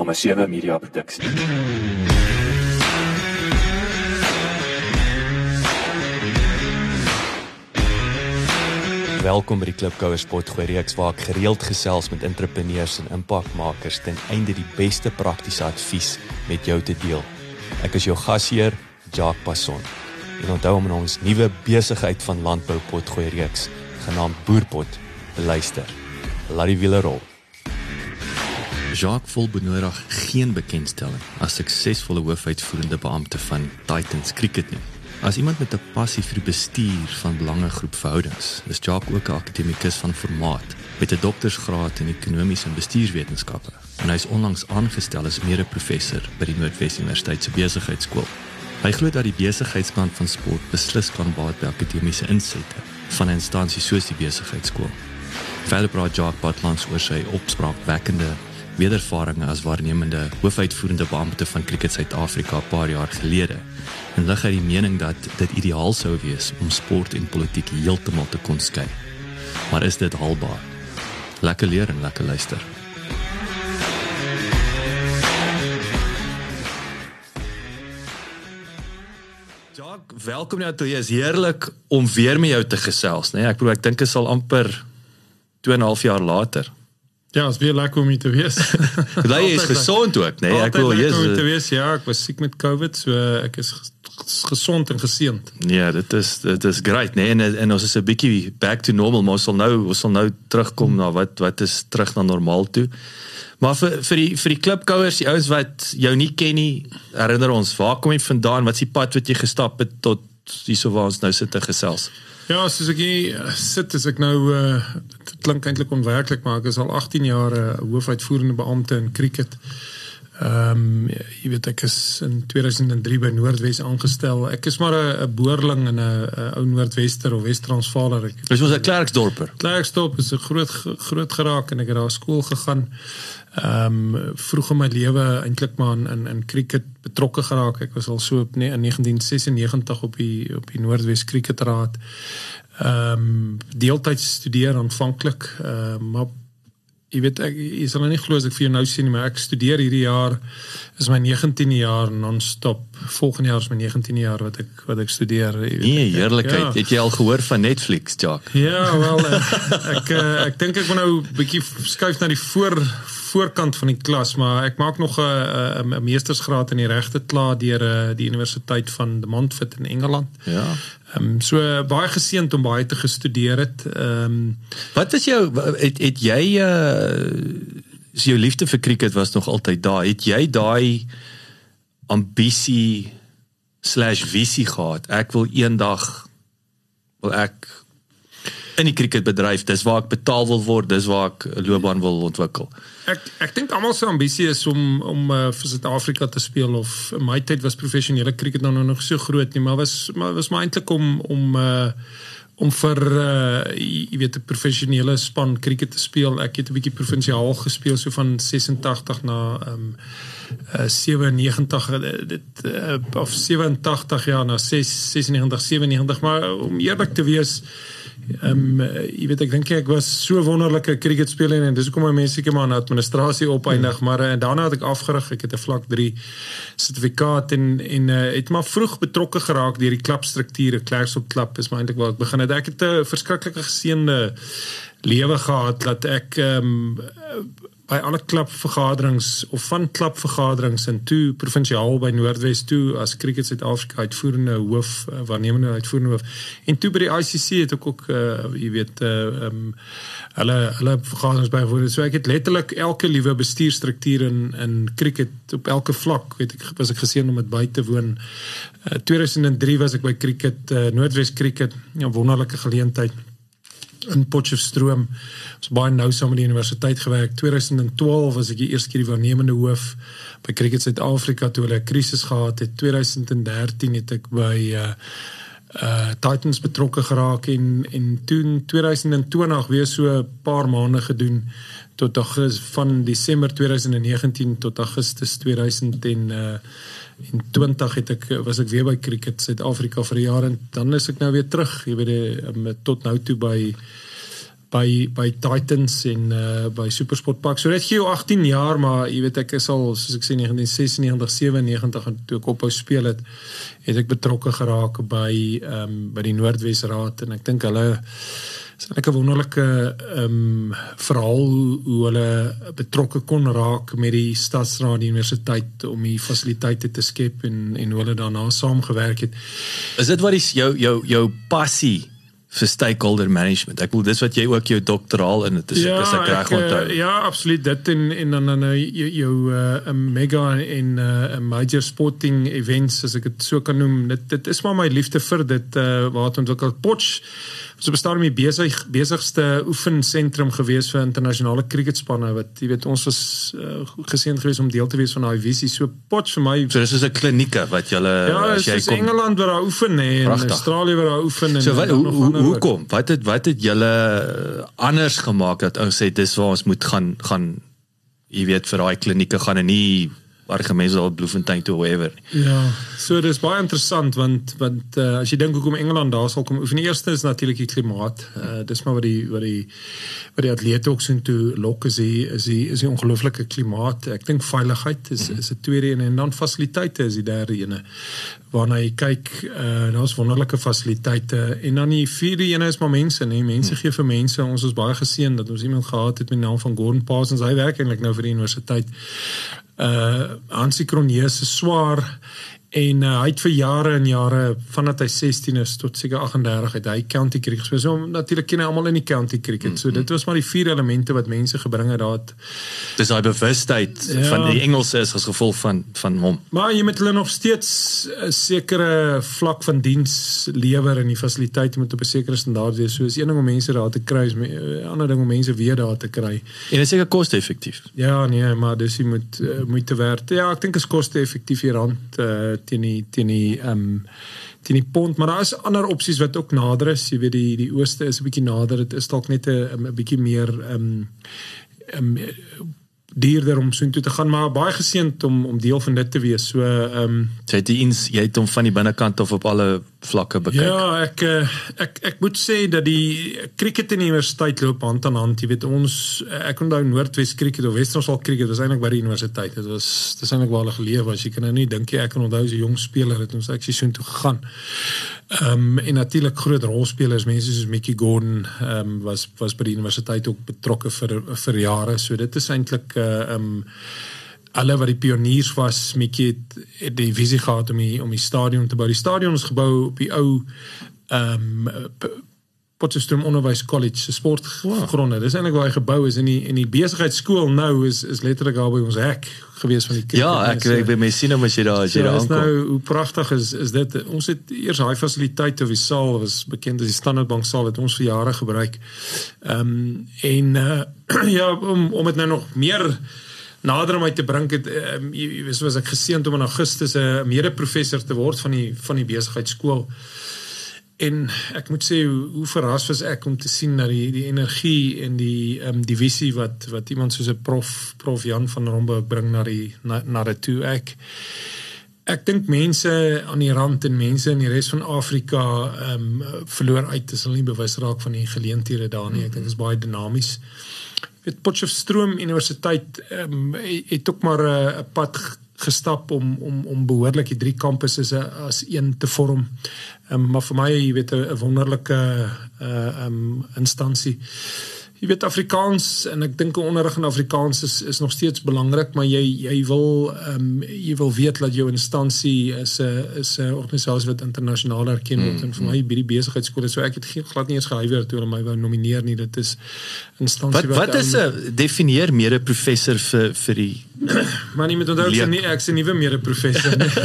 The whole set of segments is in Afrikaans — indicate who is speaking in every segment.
Speaker 1: nommer 7 Media Produksie.
Speaker 2: Welkom by die Klipkouer Spotgooi reeks waar ek gereeld gesels met entrepreneurs en impakmakers ten einde die beste praktiese advies met jou te deel. Ek is jou gasheer, Jacques Passon. En onthou om ons nuwe besigheid van landbou potgooi reeks genaamd Boerpot te luister. Laat die wiele rol. Jacques vol benodig geen bekendstelling as suksesvolle hoofuitvoerende beampte van Titans Cricket nie. As iemand met 'n passie vir bestuur van belangegroep verhoudings, is Jacques ook 'n akademikus van formaat met 'n doktorsgraad in ekonomiese en bestuurswetenskappe. En hy is onlangs aangestel as mede-professor by die Noordwes Universiteit se besigheidskool. Hy glo dat die besigheidskant van sport beslis kan baat by akademiese insette van 'n instansie soos die besigheidskool. Verder praat Jacques Butlands oor sy opspraakwekkende wedervarings as waarnemende hoofuitvoerende beampte van Cricket Suid-Afrika 'n paar jaar gelede en lig hy die mening dat dit ideaal sou wees om sport en politiek heeltemal te kon skei. Maar is dit haalbaar? Lekker leer en lekker luister. Jacques, welkom nou toe. Dit is heerlik om weer met jou te gesels, né? Nee? Ek bedoel ek dink dit sal amper 2 en 'n half jaar later.
Speaker 3: Ja, is weer lekker om hier te wees.
Speaker 2: Jy is gesond ook, nee, ek wil
Speaker 3: jy is te wees. Ja, ek was siek met COVID, so ek is gesond en geseënd.
Speaker 2: Ja, dit is dit is great, nee, en en ons is 'n bietjie back to normal, maar ons sal nou ons sal nou terugkom na wat wat is terug na normaal toe. Maar vir vir die vir die klipkouers, die ouens wat jou nie ken nie, herinner ons, waar kom jy vandaan? Wat is die pad wat jy gestap het tot hierso waar ons nou sit te gesels?
Speaker 3: Ja, soos ek hier sit, is ek nou uh dit klink eintlik onwerklik, maar ek is al 18 jaar 'n uh, hoofuitvoerende beampte in cricket. Ehm um, jy weet ek is in 2003 by Noordwes aangestel. Ek is maar 'n boerling in 'n ou Noordwester of Wes-Transvaaler.
Speaker 2: Dis mos 'n Klerksdorper.
Speaker 3: Klerksdorp is 'n groot groot geraak en ek het daar skool gegaan. Ehm um, vroeg in my lewe eintlik maar in in, in cricket betrokke geraak. Ek was al so op nee, in 1996 op die op die Noordwes Cricketraad. Ehm um, deeltyds studeer aanvanklik, ehm uh, maar jy weet ek jy sal nou nie glo as ek vir jou nou sê nie, maar ek studeer hierdie jaar is my 19de jaar non-stop. Volgende jaar is my 19de jaar wat ek wat ek studeer.
Speaker 2: Weet. Nee, heerlikheid. Ja. Het jy al gehoor van Netflix, Jack?
Speaker 3: Ja, wel ek ek, ek dink ek moet nou 'n bietjie skuif na die voor voorkant van die klas, maar ek maak nog 'n 'n meestersgraad in die regte klaar deur uh, die Universiteit van De Montfort in Engeland.
Speaker 2: Ja.
Speaker 3: Ehm um, so baie geseënd om baie te gestudeer het. Ehm um,
Speaker 2: wat was jou het het jy uh is jou liefde vir cricket was nog altyd daar. Het jy daai ambisie/visie gehad? Ek wil eendag wil ek in die cricketbedryf, dis waar ek betaal wil word, dis waar ek 'n loopbaan wil ontwikkel.
Speaker 3: Ek ek dink almal se ambisie is om om uh, vir Suid-Afrika te speel of in my tyd was professionele cricket nou nog so groot nie, maar was maar was maar eintlik om om uh, om vir uh, jy weet 'n professionele span cricket te speel. Ek het 'n bietjie provinsiaal gespeel so van 86 na ehm um, uh, 97 dit uh, of 87 jaar na 6 96 97 maar om eerlik te wees Ehm um, jy weet ek dink ek was so wonderlike cricketspeler en dis hoekom my mense seker maar in administrasie opeindig hmm. maar en uh, daarna het ek afgerig. Ek het 'n vlak 3 sertifikaat en en uh, het maar vroeg betrokke geraak deur die klubstrukture Clerks op klub is maar eintlik waar ek begin het. Ek het 'n verskriklike geseënde lewe gehad dat ek ehm um, by alle klubvergaderings of van klubvergaderings in toe provinsiaal by Noordwes toe as Cricket Suid-Afrika uitvoerende hoof uh, waarnemende uitvoerende hoof. En toe by die ICC het ek ook uh, jy weet uh, um, hulle hulle vergaderings bygewoon. So ek het letterlik elke liewe bestuurstruktuur in in cricket op elke vlak weet ek was ek geseën om dit by te woon. Uh, 2003 was ek by Cricket uh, Noordwes Cricket 'n wonderlike geleentheid in Potchefstroom. Ons baie nou saam met die universiteit gewerk. 2012 was ek die eerste keer die waarnemende hoof by Cricket Suid-Afrika toe hulle 'n krisis gehad het. 2013 het ek by uh uh Titans betrokke geraak en en toe 2020 weer so 'n paar maande gedoen tot Augustus van Desember 2019 tot Augustus 2000 en uh in 20 het ek was ek weer by cricket Suid-Afrika vir 'n jaar en dan is ek nou weer terug jy weet um, tot nou toe by by by Titans en uh by SuperSport Park. So dit gee jou 18 jaar, maar jy weet ek is al soos ek sê 1996, 97 en toe ek ophou speel het, het ek betrokke geraak by ehm um, by die Noordwes Raad en ek dink hulle is 'n wonderlike ehm um, verhaal hoe, hoe hulle betrokke kon raak met die stadsraad universiteit om die fasiliteite te skep en en hoe hulle daarna saamgewerk het.
Speaker 2: Is dit wat is jou jou jou passie vir stakeholder management. Ek wil dis wat jy ook jou doktoraal in het is ja, as ek reg onthou.
Speaker 3: Uh, ja, absoluut. Dit en en dan dan jou jou uh, mega en 'n uh, major sporting events as ek dit so kan noem. Dit dit is maar my liefde vir dit uh, waar het ontwikkel Potch so bestaan om die besig besigste oefensentrum gewees vir internasionale cricketspanne wat jy weet ons was uh, geseënd geweest om deel te wees van daai visie. So pot vir my
Speaker 2: so dis is 'n klinieke wat jy
Speaker 3: ja, as jy kom Ja, Engeland waar daar oefen en Prachtig. Australië waar daar oefen en
Speaker 2: So wat hoe hoe hoe kom wat het wat het julle anders gemaak dat ou sê dis waar ons moet gaan gaan jy weet vir daai klinieke gaan en nie waar mense al Bloemfontein toe whatever.
Speaker 3: Ja, so dis baie interessant want want uh, as jy dink hoekom Engeland daar sal kom, van die eerste is natuurlik die klimaat. Uh, dis maar wat die wat die wat die atlete ook sien toe lok is die is die is die ongelooflike klimaat. Ek dink veiligheid is is 'n tweede een en dan fasiliteite is die derde een. Waarna jy kyk, uh, daar's wonderlike fasiliteite en dan die vierde een is maar mense, nee, mense gee vir mense. Ons is baie geseën dat ons iemand gehad het met die naam van Gordon Parsons. Hy werk eintlik nou vir die universiteit uh Hansie Cronje se swaar en uh, hy het vir jare en jare vandat hy 16 is tot seker 38 het hy county cricket gespeel. So natuurlik ken hy almal in die county cricket. So mm -hmm. dit was maar die vier elemente wat mense gebring het daar.
Speaker 2: Dis daai bewustheid ja. van die Engelse is as gevolg van van hom.
Speaker 3: Maar jy moet hulle nog steeds 'n sekere vlak van diens lewer en die fasiliteite moet op 'n sekere standaard wees. So is een ding om mense daar te kry, is 'n ander ding om mense weer daar te kry.
Speaker 2: En dit is seker koste-effektief.
Speaker 3: Ja, nee, maar dis jy moet uh, moeite werd. Ja, ek dink is koste-effektief hier rand uh, teen die teen die ehm um, teen die pond, maar daar is ander opsies wat ook nader is. Jy weet die die ooste is 'n bietjie nader. Dit is dalk net 'n 'n bietjie meer ehm um, um, duurder om so intoe te gaan maar baie geseënd om om deel van dit te wees. So ehm um,
Speaker 2: jy het die ins, jy het hom van die binnekant of op alle vlakke bekyk.
Speaker 3: Ja, ek eh, ek ek moet sê dat die cricket in die universiteit loop hand aan hand. Jy weet ons ek onthou Noordwes cricket of Wes-Kaap cricket was eintlik by die universiteit. Dit was dis eintlik waar hulle geleef was. Jy kan nou nie dink jy ek kan onthou as 'n jong speler het ons ek so intoe gegaan. Ehm um, en natuurlik groot rolspelers mense soos Mickey Gordon ehm um, was was by die universiteit ook betrokke vir vir jare. So dit is eintlik eh, ehm uh, um, alle wat die pioniers was, Mickey het, het die visie gehad om die om die stadion te bou. Die stadion is gebou op die ou ehm um, Potchefstroom Onderwys College se sportgronde. Dis eintlik waar hy gebou is in die in die besigheidskool nou is is letterlik daar by ons hek gewees van die
Speaker 2: kerk. Ja, ek weet by my sien hom as jy daar as jy daar aankom.
Speaker 3: Nou, hoe pragtig is is dit? Ons het eers daai fasiliteite of die saal was bekend as die Standard Bank saal het ons vir jare gebruik. Ehm um, en uh, ja, om om dit nou nog meer nader om my te bring het um, jy weet soos ek geseënd om in Augustus 'n mede-professor te word van die van die besigheidskool. En ek moet sê hoe, hoe verras was ek om te sien dat die die energie en die ehm um, die visie wat wat iemand soos 'n prof prof Jan van Rombe bring na die na, na dit toe. Ek ek dink mense aan die rand en mense in die res van Afrika ehm um, verloor uit. As hulle nie bewus raak van die geleenthede daar nie. Ek dink dit is baie dinamies weet Potchefstroom Universiteit ehm um, het ook maar 'n pad gestap om om om behoorlik die drie kampusse as een te vorm. Ehm um, maar vir my, jy weet 'n wonderlike uh ehm um, instansie jy weet Afrikaans en ek dink onderrig in Afrikaans is is nog steeds belangrik maar jy jy wil ehm um, jy wil weet dat jou instansie is 'n is 'n organisasie wat internasionaal erken word. Mm, en vir my by die besigheidskole so ek het geen glad nie eens gehuiwer toe hulle my wou nomineer nie. Dit is instansie
Speaker 2: wat wat is 'n um, definieer mede professor vir vir die
Speaker 3: maar nie met onthou ek nie ek sien nie weer mede professor nie.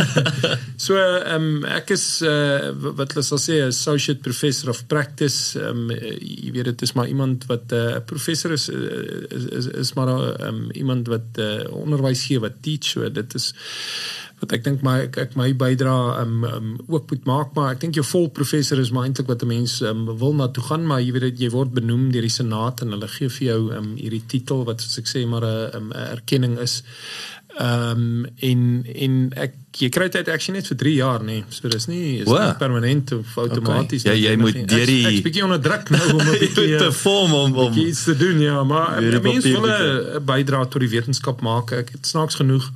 Speaker 3: So ehm um, ek is uh, wat hulle sal sê associate professor of practice. Ehm um, jy weet dit is maar iemand wat uh, 'n uh, professor is, is is is maar um, iemand wat uh, onderwys gee wat teach. So dit is wat ek dink my ek, ek my bydra um, um ook moet maak maar ek dink jou vol professor is maar eintlik wat 'n mens um, wil na toe gaan maar jy weet dit jy word benoem deur die senaat en hulle gee vir jou um hierdie titel wat soos ek sê maar 'n um, erkenning is Ehm um, in in ek jy kry dit actually net vir 3 jaar nê. Nee. So dis nie is
Speaker 2: Wow.
Speaker 3: nie permanent of outomaties
Speaker 2: Okay. Ja, jy moet deur die-
Speaker 3: ek, ek is bietjie onder druk nou om 'n bietjie
Speaker 2: te
Speaker 3: eh,
Speaker 2: vorm om om
Speaker 3: iets te doen ja, maar
Speaker 2: die
Speaker 3: mense wil 'n bydra tot die wetenskap maak. Ek het snaaks genoeg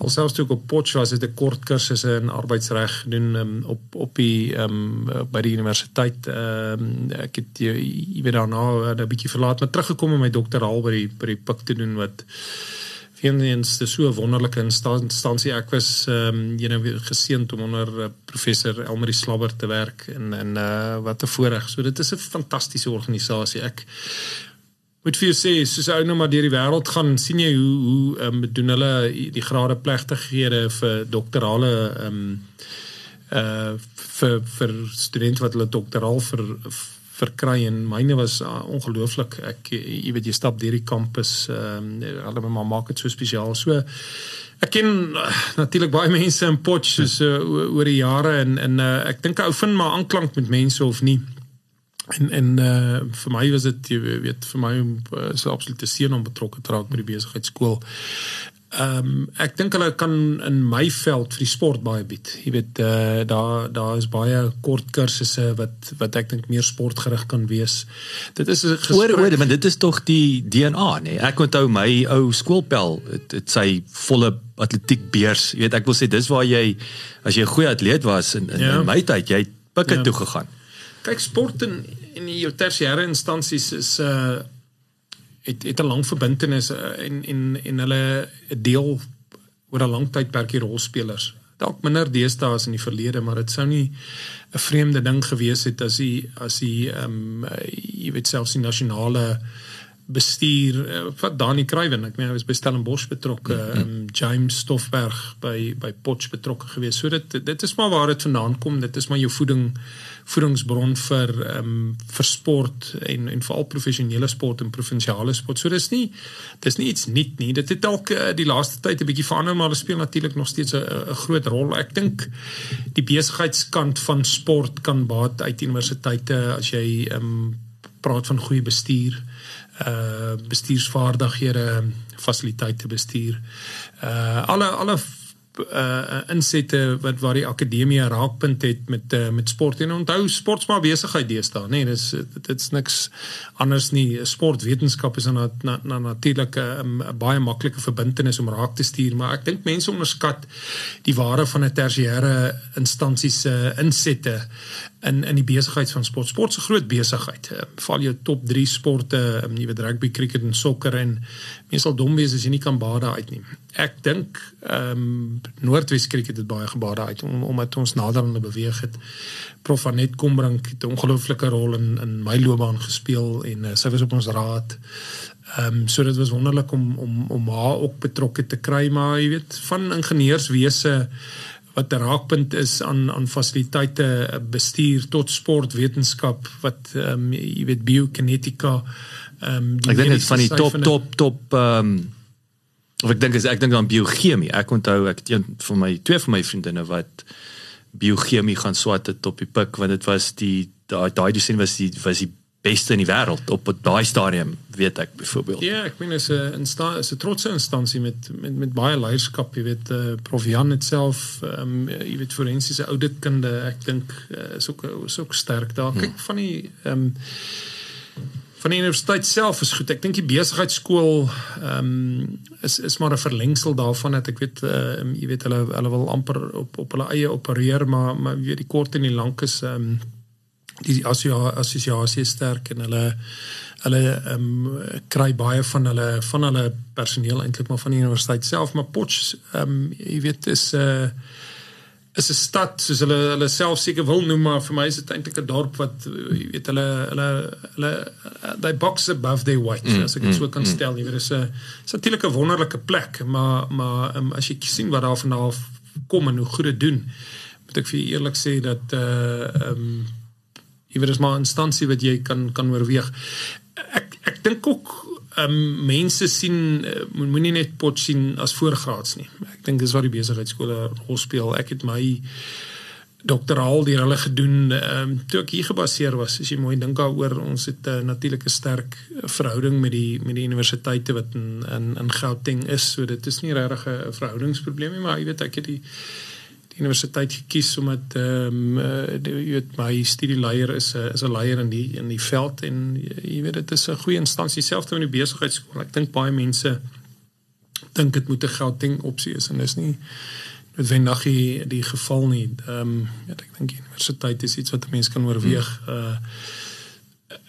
Speaker 3: alselfs toe ek op Potch was het 'n kort kursus in arbeidsreg gedoen um, op op die um, by die universiteit. Um, ek het jy, jy weet daarna 'n bietjie verlaat, maar teruggekom om my doktoraal by die by die PUK te doen wat Vereens dis so 'n wonderlike instansie. Ek was ehm um, jy know geseënd om onder uh, professor Elmarie Slabber te werk en en uh, wat 'n voorreg. So dit is 'n fantastiese organisasie. Ek moet vir jou sê, soos ou nou maar deur die wêreld gaan, sien jy hoe hoe ehm um, doen hulle die grade plegtighede vir doktorale ehm um, uh vir vir studente wat hulle doktoraal vir verkry en myne was uh, ongelooflik. Ek jy weet jy stap deur die kampus ehm um, hulle maar maak dit so spesiaal. So ek ken uh, natuurlik baie mense in Potch soos uh, oor die jare en en uh, ek dink ou vind maar aanklank met mense of nie. En en uh vir my was dit jy weet vir my uh, so absolute seën om betrokke te raak by die besigheidskool. Ehm um, ek dink hulle kan in my veld vir die sport baie bied. Jy weet uh daar daar is baie kort kursusse wat wat ek dink meer sportgerig kan wees. Dit is 'n
Speaker 2: Oor oor, maar dit is tog die DNA nê. Nee. Ek onthou my ou skoolpel, dit het sy volle atletiek beurs. Jy weet ek wil sê dis waar jy as jy 'n goeie atleet was in in,
Speaker 3: Ja.
Speaker 2: in my tyd, jy pikke
Speaker 3: Ja.
Speaker 2: toe gegaan.
Speaker 3: kyk sport in in jou tersiêre instansies is uh het het 'n lang verbintenis uh, en en en hulle deel oor 'n lang tydperk die rolspelers. Dalk minder deesdae as in die verlede, maar dit sou nie 'n vreemde ding gewees het as die as die ehm um, jy weet selfs die nasionale bestuur uh, wat Dani Kruiven ek meen hy was by Stellenbosch betrokke mm -hmm. um, James Stoffberg by by Potch betrokke gewees so dit dit is maar waar dit vandaan kom dit is maar jou voeding voedingsbron vir ehm um, vir sport en en veral professionele sport en provinsiale sport. So dis nie dis nie iets nuut nie. Dit het dalk uh, die laaste tyd 'n bietjie verander maar dit speel natuurlik nog steeds 'n groot rol. Ek dink die besigheidskant van sport kan baat uit universiteite as jy ehm um, praat van goeie bestuur uh bestuursvaardighede, fasiliteite bestuur. Uh alle alle uh insette wat waar die akademie 'n raakpunt het met uh, met sport en onthou sport is maar besigheid deesdae nê nee, dis dit is niks anders nie sportwetenskap is 'n na, na, na, natuurlike 'n baie maklike verbintenis om raak te stuur maar ek dink mense onderskat die waarde van 'n tersiêre instansie se insette in in die besigheid van sport. Sport 'n groot besigheid. Uh, val jou top 3 sporte, um, jy weet rugby, cricket en sokker en mense sal dom wees as jy nie kan baie uit nie. Ek dink ehm um, Noordwes cricket het baie gebaade uit om omdat ons nader aan beweeg het. Prof Anet Kombrink het 'n ongelooflike rol in in my loopbaan gespeel en uh, sy was op ons raad. Ehm um, so dit was wonderlik om om om haar ook betrokke te kry, maar jy weet van ingenieurswese wat 'n raakpunt is aan aan fasiliteite bestuur tot sportwetenskap wat ehm um, jy weet biokinetika ehm um,
Speaker 2: Ek dink dit van die top top top ehm um, of ek dink is ek dink aan biochemie. Ek onthou ek het een van my twee van my vriendinne wat biochemie gaan swat het op die pik want dit was die daai daai dosent was die was die beste in die wêreld op daai stadium weet ek byvoorbeeld.
Speaker 3: Ja, ek meen is 'n insta is 'n trotse instansie met met met baie leierskap, jy weet uh, Prof Jan self ehm um, jy weet forensiese ouditkunde, ek dink uh, is ook is ook sterk daar. Kyk van die ehm um, van die universiteit self is goed. Ek dink die besigheidskool ehm um, is is maar 'n verlengsel daarvan dat ek weet uh, jy weet hulle hulle wil amper op op hulle eie opereer, maar maar weet die kort en die lank is ehm um, die assosiasie is sterk en hulle hulle ehm um, kry baie van hulle van hulle personeel eintlik maar van die universiteit self maar Potch ehm um, jy weet is 'n uh, is 'n stad soos hulle hulle self seker wil noem maar vir my is dit eintlik 'n dorp wat jy weet hulle hulle hulle they box above their weight mm, as ek dit so kan mm, stel jy weet is 'n is natuurlik 'n wonderlike plek maar maar um, as jy sien wat daar vandaan kom en hoe goed dit doen moet ek vir eerlik sê dat uh ehm um, jy weet is maar 'n instansie wat jy kan kan oorweeg. Ek ek dink ook um, mense sien uh, moenie net pot sien as voorgraads nie. Ek dink dis waar die besigheidskole rol speel. Ek het my doktoraal deur hulle gedoen ehm um, toe ek hier gebaseer was as jy mooi dink daaroor ons het 'n uh, natuurlike sterk verhouding met die met die universiteite wat in in, in Gauteng is so dit is nie regtig 'n verhoudingsprobleem nie maar jy weet ek het die die universiteit gekies omdat ehm um, uh, jy weet my studieleier is 'n is 'n leier in die in die veld en jy weet dit is 'n goeie instansie selfs met die besigheidskool ek dink baie mense dink dit moet 'n Gauteng opsie is en dis nie nog die, die geval nie. Ehm um, ja, ek dink universiteit is iets wat 'n mens kan oorweeg. Hmm. Uh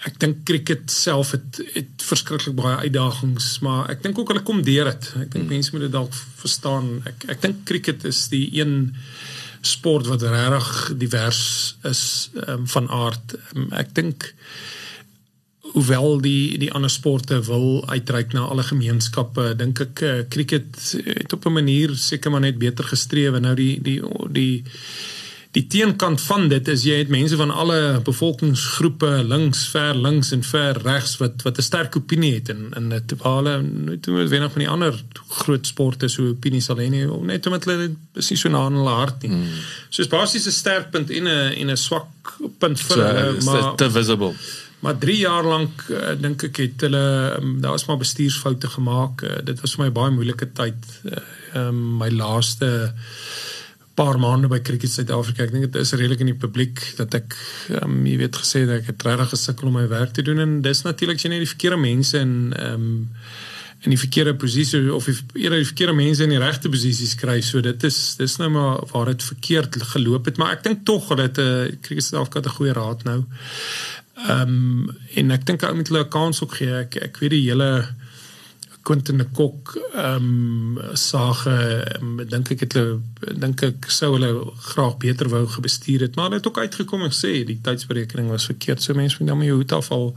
Speaker 3: ek dink cricket self het het verskriklik baie uitdagings, maar ek dink ook hulle kom deur dit. Ek dink hmm. mense moet dit dalk verstaan. Ek ek dink cricket is die een sport wat regtig divers is um, van aard. Um, ek dink hoewel die die ander sporte wil uitreik na alle gemeenskappe dink ek uh, cricket het op 'n manier seker maar net beter gestreef en nou die die die die teenkant van dit is jy het mense van alle bevolkingsgroepe links ver links en ver regs wat wat 'n sterk opinie het en dit hulle net moet weer nog van die ander groot sporte so opinie sal hê nie net omdat hulle is nie so na hulle hart nie. Hmm. So is basies 'n sterk punt en 'n en 'n swak punt vir
Speaker 2: hulle so, maar te visible.
Speaker 3: Maar 3 jaar lank uh, dink ek het hulle um, daar was maar bestuursfoute gemaak. Uh, dit was vir my baie moeilike tyd. Uh, um, my laaste paar maande by Cricket Suid-Afrika. Ek dink dit is redelik in die publiek dat ek um, jy weet gesê dat ek het regtig gesukkel om my werk te doen en dis natuurlik jy net die verkeerde mense en ehm um, in die verkeerde posisie of eerder die verkeerde mense in die regte posisies kry. So dit is dis nou maar waar dit verkeerd geloop het, maar ek dink tog dat eh uh, Cricket Suid-Afrika 'n goeie raad nou. Ehm um, en ek dink ou met hulle 'n kans ook gee. Ek ek weet die hele Quentin de Kok ehm um, sage um, dink ek het hulle dink ek sou hulle graag beter wou gebestuur het, maar hulle het ook uitgekom en sê die tydsberekening was verkeerd. So mense moet nou maar jou hoed afval.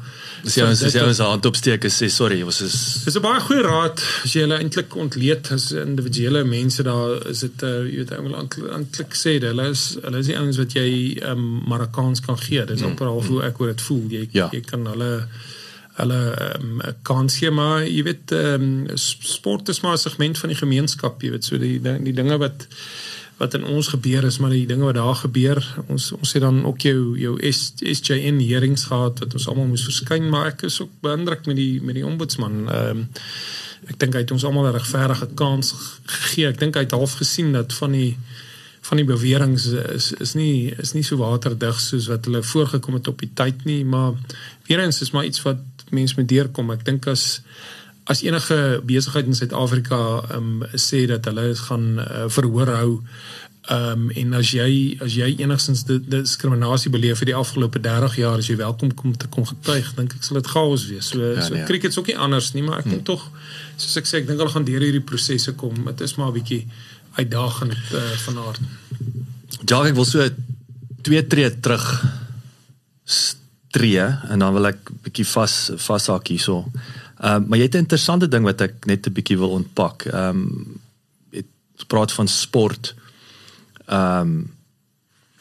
Speaker 2: Dis ja, dis ja, ons hand opsteek en sê sorry, was is
Speaker 3: Dis 'n baie goeie raad as jy hulle eintlik ontleed as individuele mense daar is dit uh, jy weet eintlik sê hulle is hulle is die ouens wat jy ehm um, Marokkaans kan gee. Dis mm, amper half hoe ek oor dit voel. Jy ja. jy kan hulle hulle um, kans gee maar jy weet um, sport is maar 'n segment van die gemeenskap jy weet. So die die dinge wat wat in ons gebeur is maar die dinge wat daar gebeur ons ons het dan ook jou jou SJN hearings gehad wat ons almal moes verskyn maar ek is ook beïndruk met die met die ombudsman. Um, ek dink hy het ons almal 'n regverdige kans gegee. Ek dink hy het half gesien dat van die van die beweringe is is nie is nie so waterdig soos wat hulle voorgekom het op die tyd nie maar weer eens is maar iets wat mense moet deurkom. Ek dink as as enige besigheid in Suid-Afrika ehm um, sê dat hulle gaan uh, verhoor hou ehm um, en as jy as jy enigstens diskriminasie beleef vir die afgelope 30 jaar as jy welkom kom te kom getuig, dink ek sal dit chaos wees. So ja, so nee. cricket's ook nie anders nie, maar ek dink hmm. tog soos ek sê, ek dink hulle gaan deur hierdie prosesse kom. Dit is maar 'n bietjie uitdagend uh, van aard.
Speaker 2: Ja, ek wil so twee tree terug tree en dan wil ek bietjie vas vashak hierso. Ehm um, maar jy het 'n interessante ding wat ek net 'n bietjie wil ontpak. Ehm um, dit praat van sport. Ehm um,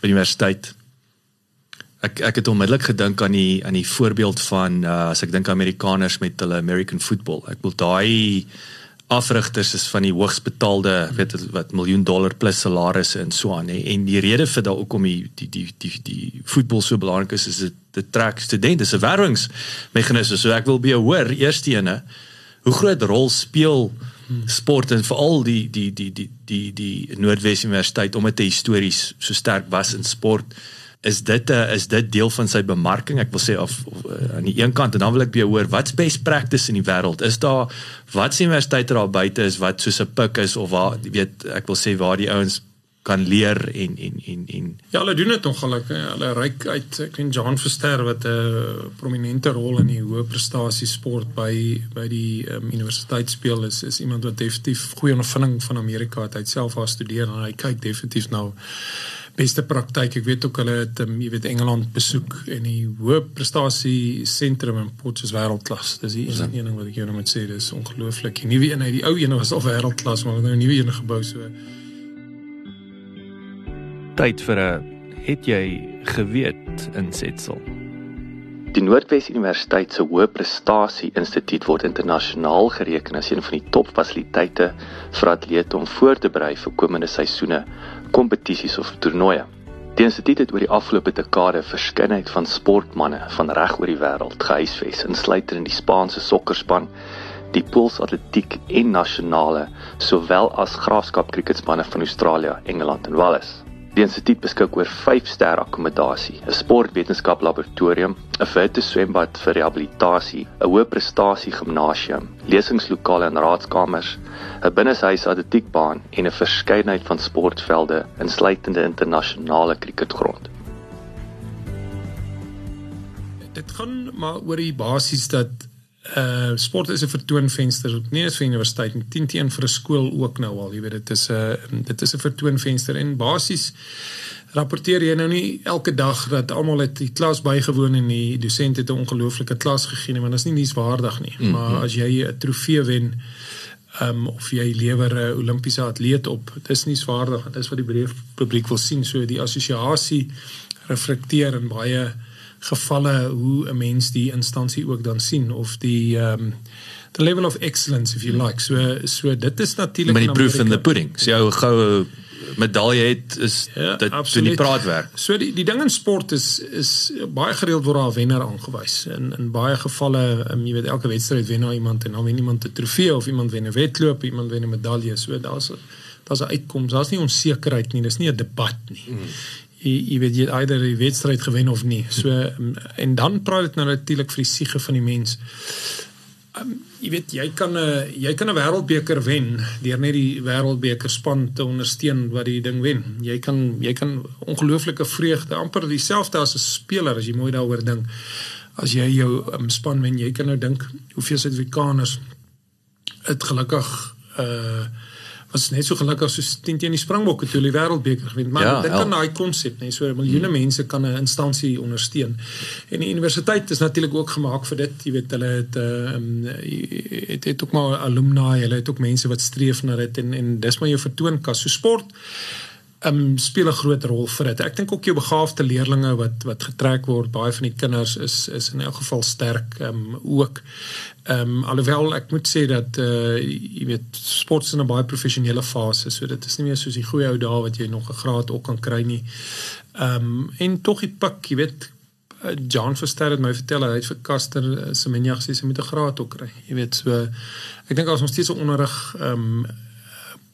Speaker 2: universiteit. Ek ek het onmiddellik gedink aan die aan die voorbeeld van uh, as ek dink Amerikaners met hulle American football. Ek wil daai afrigters is van die hoogs betaalde weet wat miljoen dollar plus salarisse en so aan hè. En die rede vir daai hoekom die die die die die voetbal so belangrik is is dit dit trek studente se werwingsmeganisme. So ek wil jou hoor eerste ene hoe groot rol speel sport en veral die die die die die die Noordwes Universiteit omdat dit histories so sterk was in sport is dit 'n uh, is dit deel van sy bemarking? Ek wil sê of, of uh, aan die een kant en dan wil ek weer hoor wat's best practice in die wêreld? Is daar wat se universiteite daar buite is wat soos 'n pik is of waar weet ek wil sê waar die ouens kan leer en en en en
Speaker 3: ja hulle doen dit ongelukkig hulle ryk uit ek weet John Verster wat 'n prominente rol in die hoë prestasie sport by by die um, universiteit speel. Is is iemand wat definitief goeie ondervinding van Amerika het. Hy self al studeer en hy kyk definitief nou beste praktyk. Ek weet ook hulle het um, jy weet Engeland besoek en die hoë prestasie sentrum in Port is wêreldklas. Dis die een ding wat ek jou nou moet sê, dis ongelooflik. Die nuwe een, die ou een was al wêreldklas, maar nou 'n nuwe een gebou so.
Speaker 2: Tyd vir 'n het jy geweet insetsel. Die Noordwes Universiteit se Hoë Prestasie Instituut word internasionaal gereken as een van die topfasiliteite vir atlete om voor te berei vir komende seisoene kompetisies of toernooie. Die instituut het oor die afgelope dekade verskeidenheid van sportmense van reg oor die wêreld gehuisves, insluitend in die Spaanse sokkerspan, die Pools atletiek en nasionale, sowel as graafskap kriketspanne van Australië, Engeland en Wales. Die instituut beskik oor 5-ster akkommodasie, 'n sportwetenskap laboratorium, 'n virtuele swembad vir rehabilitasie, 'n hoë prestasie gimnasium, lesingslokale en raadskamers, 'n binneshuis atletiekbaan en 'n verskeidenheid van sportvelde insluitende internasionale kriketgrond.
Speaker 3: Dit gaan maar oor die basies dat uh sport is 'n vertoonvenster nie net vir universiteit nie 10 teen vir 'n skool ook nou al jy weet dit is 'n uh, dit is 'n vertoonvenster en basies rapporteer jy nou nie elke dag dat almal het die klas bygewoon en die dosent het 'n ongelooflike klas gegee nie want dit is nie nuuswaardig nie mm -hmm. maar as jy 'n trofee wen um, of jy lewer 'n Olimpiese atleet op dis nuuswaardig dit is wat die breë publiek wil sien so die assosiasie reflekteer in baie gevalle hoe 'n mens die instansie ook dan sien of die ehm um, the level of excellence if you like. So so dit is natuurlik
Speaker 2: die proof in the pudding. So jou goue medalje het is ja, dit doen die praatwerk.
Speaker 3: So die die ding in sport is is baie gereeld word daar wenner aangewys. In in baie gevalle, um, jy weet elke wedstryd wen nou iemand en dan wen iemand 'n trofee of iemand wen 'n wedloop, iemand wen 'n medalje. So daar's daar's 'n uitkoms. Daar's nie onsekerheid nie. Dis nie 'n debat nie. Mm jy, jy weet jy eerder die wedstryd gewen of nie. So en dan praat dit nou natuurlik vir die siege van die mens. Um, jy weet jy kan 'n jy kan 'n wêreldbeker wen deur net die wêreldbeker span te ondersteun wat die ding wen. Jy kan jy kan ongelooflike vreugde amper dieselfde as 'n speler as jy mooi daaroor dink. As jy jou um, span wen, jy kan nou dink hoeveel Suid-Afrikaners het gelukkig uh was net so gelukkig soos teen teen die Springbokke toe die wêreldbeker gewen. Maar ja, dit kan daai konsep, nee, so miljoene hmm. mense kan 'n instansie ondersteun. En die universiteit is natuurlik ook gemaak vir dit. Jy weet hulle het ehm uh, het, het ook maar alumni, hulle het ook mense wat streef na dit en en dis maar jou vertoonkas. So sport um, speel 'n groot rol vir dit. Ek dink ook jou begaafde leerdlinge wat wat getrek word, baie van die kinders is is in elk geval sterk um, ook. Ehm um, alhoewel ek moet sê dat uh jy weet sport in 'n baie professionele fase, so dit is nie meer soos die goeie ou dae wat jy nog 'n graad ook kan kry nie. Ehm um, en tog die pak, jy weet eh, John Verster het my vertel hy het vir Caster uh, Semenya gesê sy moet 'n graad ook kry. Jy weet so ek dink as ons steeds so onderrig ehm um,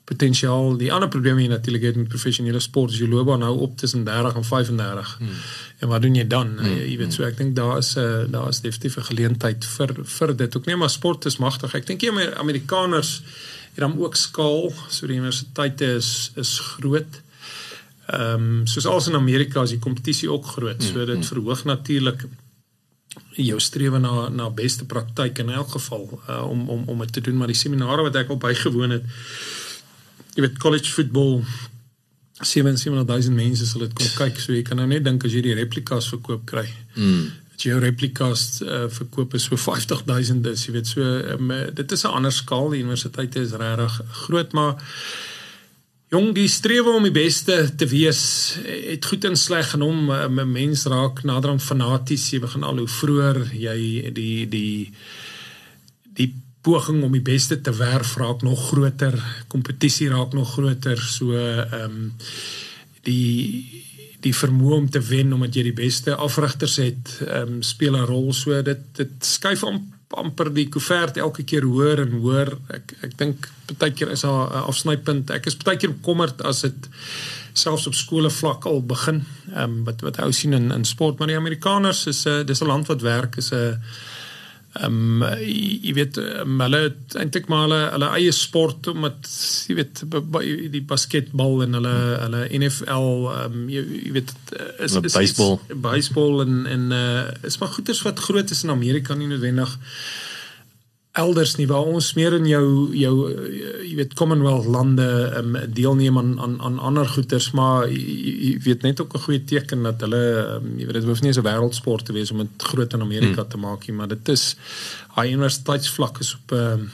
Speaker 3: potensiaal. Die ander probleem hier natuurlik het met professionele sport, jy loop nou op tussen 30 en 35. Hmm. En wat doen jy dan? Hmm. Jy weet so ek dink daar is 'n uh, daar is definitief 'n geleentheid vir vir dit. Ook nie maar sport is magtig. Ek dink jy Amerikaners het dan ook skaal. So die universiteite is is groot. Ehm um, soos als in Amerika is die kompetisie ook groot. So dit verhoog natuurlik jou strewe na na beste praktyk in elk geval uh, om om om dit te doen maar die seminare wat ek al bygewoon het jy weet college football 77000 mense sal dit kom kyk so jy kan nou net dink as jy die replikas verkoop kry. Mm. As jy jou replikas uh, verkoop is so 50000 is jy weet so um, dit is 'n ander skaal die universiteite is regtig groot maar jong die strewe om die beste te wees het goed en sleg genom 'n mens raak nader aan fanaties jy begin al hoe vroeër jy die die die poging om die beste te werf raak nog groter, kompetisie raak nog groter, so ehm um, die die vermoë om te wen omdat jy die beste afrigters het, ehm um, speel 'n rol so dit dit skuif am, amper die koevert elke keer hoër en hoër. Ek ek dink baie keer is daar 'n afsnypunt. Ek is baie keer bekommerd as dit selfs op skole vlak al begin. Ehm um, wat wat ou sien in in sport, maar die Amerikaners is 'n uh, dis 'n land wat werk is 'n uh, Ehm um, jy weet um, hulle eintlik maar hulle hulle eie sport omdat jy weet die basketbal en hulle hulle NFL ehm um, jy, jy weet
Speaker 2: is is baseball.
Speaker 3: baseball en en uh, is maar goeders wat groot is in Amerika nie noodwendig elders nie waar ons meer in jou jou jy weet Commonwealth lande um, deelneem aan aan aan ander goeders maar jy, jy weet net ook 'n goeie teken dat hulle um, jy weet dit hoef nie so 'n wêreldsport te wees om dit groot in Amerika hmm. te maak nie maar dit is hy universiteitsvlak is op um,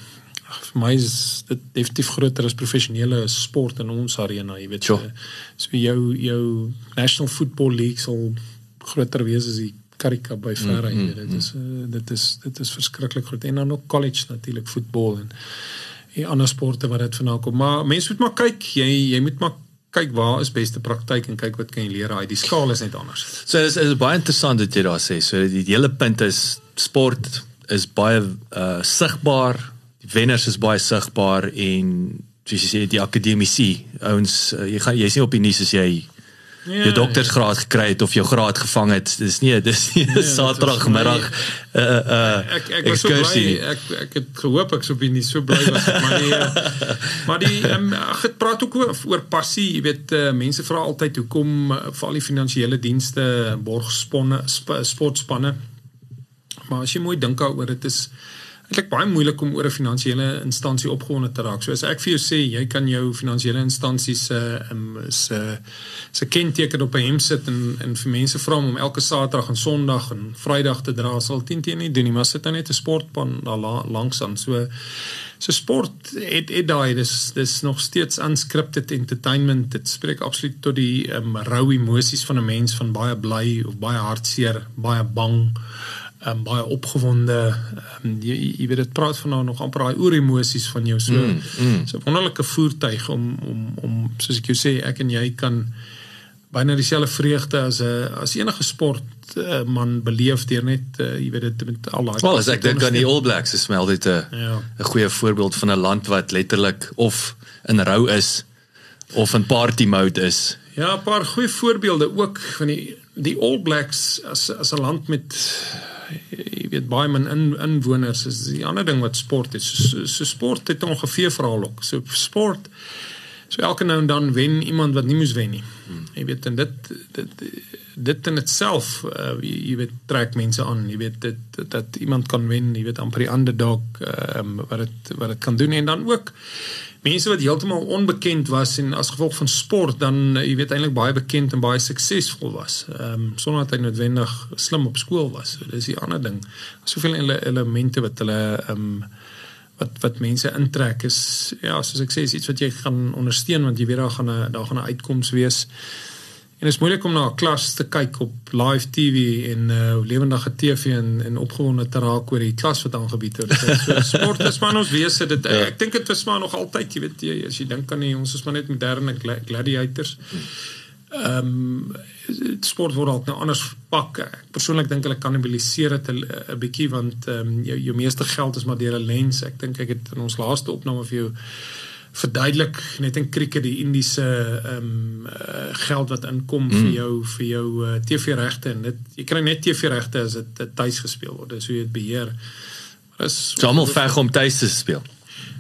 Speaker 3: vir my is dit definitief groter as professionele sport in ons arena jy weet sure. so, so jou jou National Football League sal groter wees as die Karika by Ferre mm, mm, dit is dit is dit is verskriklik groot en dan ook college natuurlik voetbal en en ander sporte wat dit vanaal kom maar mense moet maar kyk jy jy moet maar kyk waar is beste praktyk en kyk wat kan jy leer uit. Die skaal is net anders.
Speaker 2: So dit is, is baie interessant wat jy daar sê. So die, die hele punt is sport is baie uh sigbaar. Die wenners is baie sigbaar en soos jy sê die akademici ouens uh, jy gaan jy's nie op die nuus as jy Ja, jou doktersgraad gekry het of jou graad gevang het. Dis nie dis nie nee, Saterdagmiddag uh uh
Speaker 3: ek ek was so bly ek ek het gehoop ek sou nie so bly was maar die maar die um, het praat ook oor, oor passie, jy weet uh, mense vra altyd hoekom uh, vir al die finansiële dienste borgspanne sp, sportspanne. Maar as jy mooi dink daaroor dit is eintlik baie moeilik om oor 'n finansiële instansie opgewonde te raak. So as ek vir jou sê jy kan jou finansiële instansie se se se kenteken op 'n hem sit en en vir mense vra om elke Saterdag en Sondag en Vrydag te dra, sal 10 teen nie doen nie, maar sit dan net 'n sportpan daar langs aan. So so sport het het daai dis dis nog steeds unscripted entertainment. Dit spreek absoluut tot die um, rou emosies van 'n mens van baie bly of baie hartseer, baie bang um, baie opgewonde um, jy, jy weet dit praat van nou nog amper daai oor emosies van jou so mm, mm. so 'n wonderlike voertuig om om om soos ek jou sê ek en jy kan byna dieselfde vreugde as 'n as enige sport uh, man beleef deur net uh, jy weet dit met al daai
Speaker 2: Wel as ek dink aan die All Blacks is smel dit 'n ja. 'n goeie voorbeeld van 'n land wat letterlik of in rou is of in party mode is
Speaker 3: Ja, 'n paar goeie voorbeelde ook van die die All Blacks as as 'n land met jy weet baie min in inwoners is die ander ding wat sport is. So, so sport het ongeveer verhaal ook. So sport so elke nou en dan wen iemand wat nie moes wen nie. Hmm. Jy weet en dit dit dit in itself uh, jy, jy weet trek mense aan. Jy weet dit dat, iemand kan wen, jy weet amper die underdog ehm um, wat dit wat dit kan doen en dan ook mense wat heeltemal onbekend was en as gevolg van sport dan eh, jy weet eintlik baie bekend en baie suksesvol was. Ehm um, sonder dat hy noodwendig slim op skool was. So dis die ander ding. Soveel ele elemente wat hulle ehm um, wat wat mense intrek is ja, soos ek sê, is iets wat jy gaan ondersteun want jy weet daar gaan 'n daar gaan 'n uitkoms wees. En dit is moeilik om na 'n klas te kyk op live TV en uh lewendige TV en en opgewonde te raak oor die klas wat aangebied word. So sport is maar ons wese dit ja. ek dink dit was maar nog altyd, jy weet jy as jy dink aan die ons is maar net moderne gladiators. Ehm um, sport word ook nou anders pak. Ek persoonlik dink hulle kannibaliseer dit 'n bietjie want ehm um, jou, jou meeste geld is maar deur 'n lens. Ek dink ek het in ons laaste opname vir jou verduidelik net in krieke die Indiese ehm um, uh, geld wat inkom mm. vir jou vir jou uh, eh, TV regte en dit jy kry net TV regte as dit tuis gespeel word. Dis hoe jy dit beheer.
Speaker 2: Maar is almal veg om tuis te speel.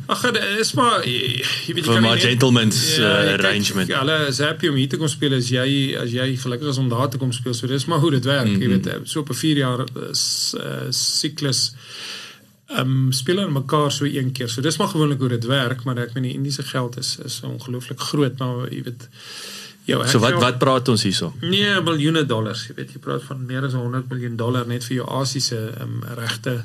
Speaker 3: Ag is maar jy
Speaker 2: weet jy kan nie gentleman's uh, arrangement.
Speaker 3: Ja, hulle is happy om hier te kom speel as jy as jy gelukkig is om daar te kom speel. So dis maar hoe dit werk. Mm -hmm. Jy weet so op 'n 4 jaar siklus uh, ehm um, speel hulle mekaar so een keer. So dis maar gewoonlik hoe dit werk, maar ek meen die Indiese geld is is ongelooflik groot, maar jy weet
Speaker 2: jou So wat wat praat ons hierso?
Speaker 3: Nee, miljoene dollars. Jy weet jy praat van meer as 100 miljoen dollar net vir jou Asiëse ehm um, regte.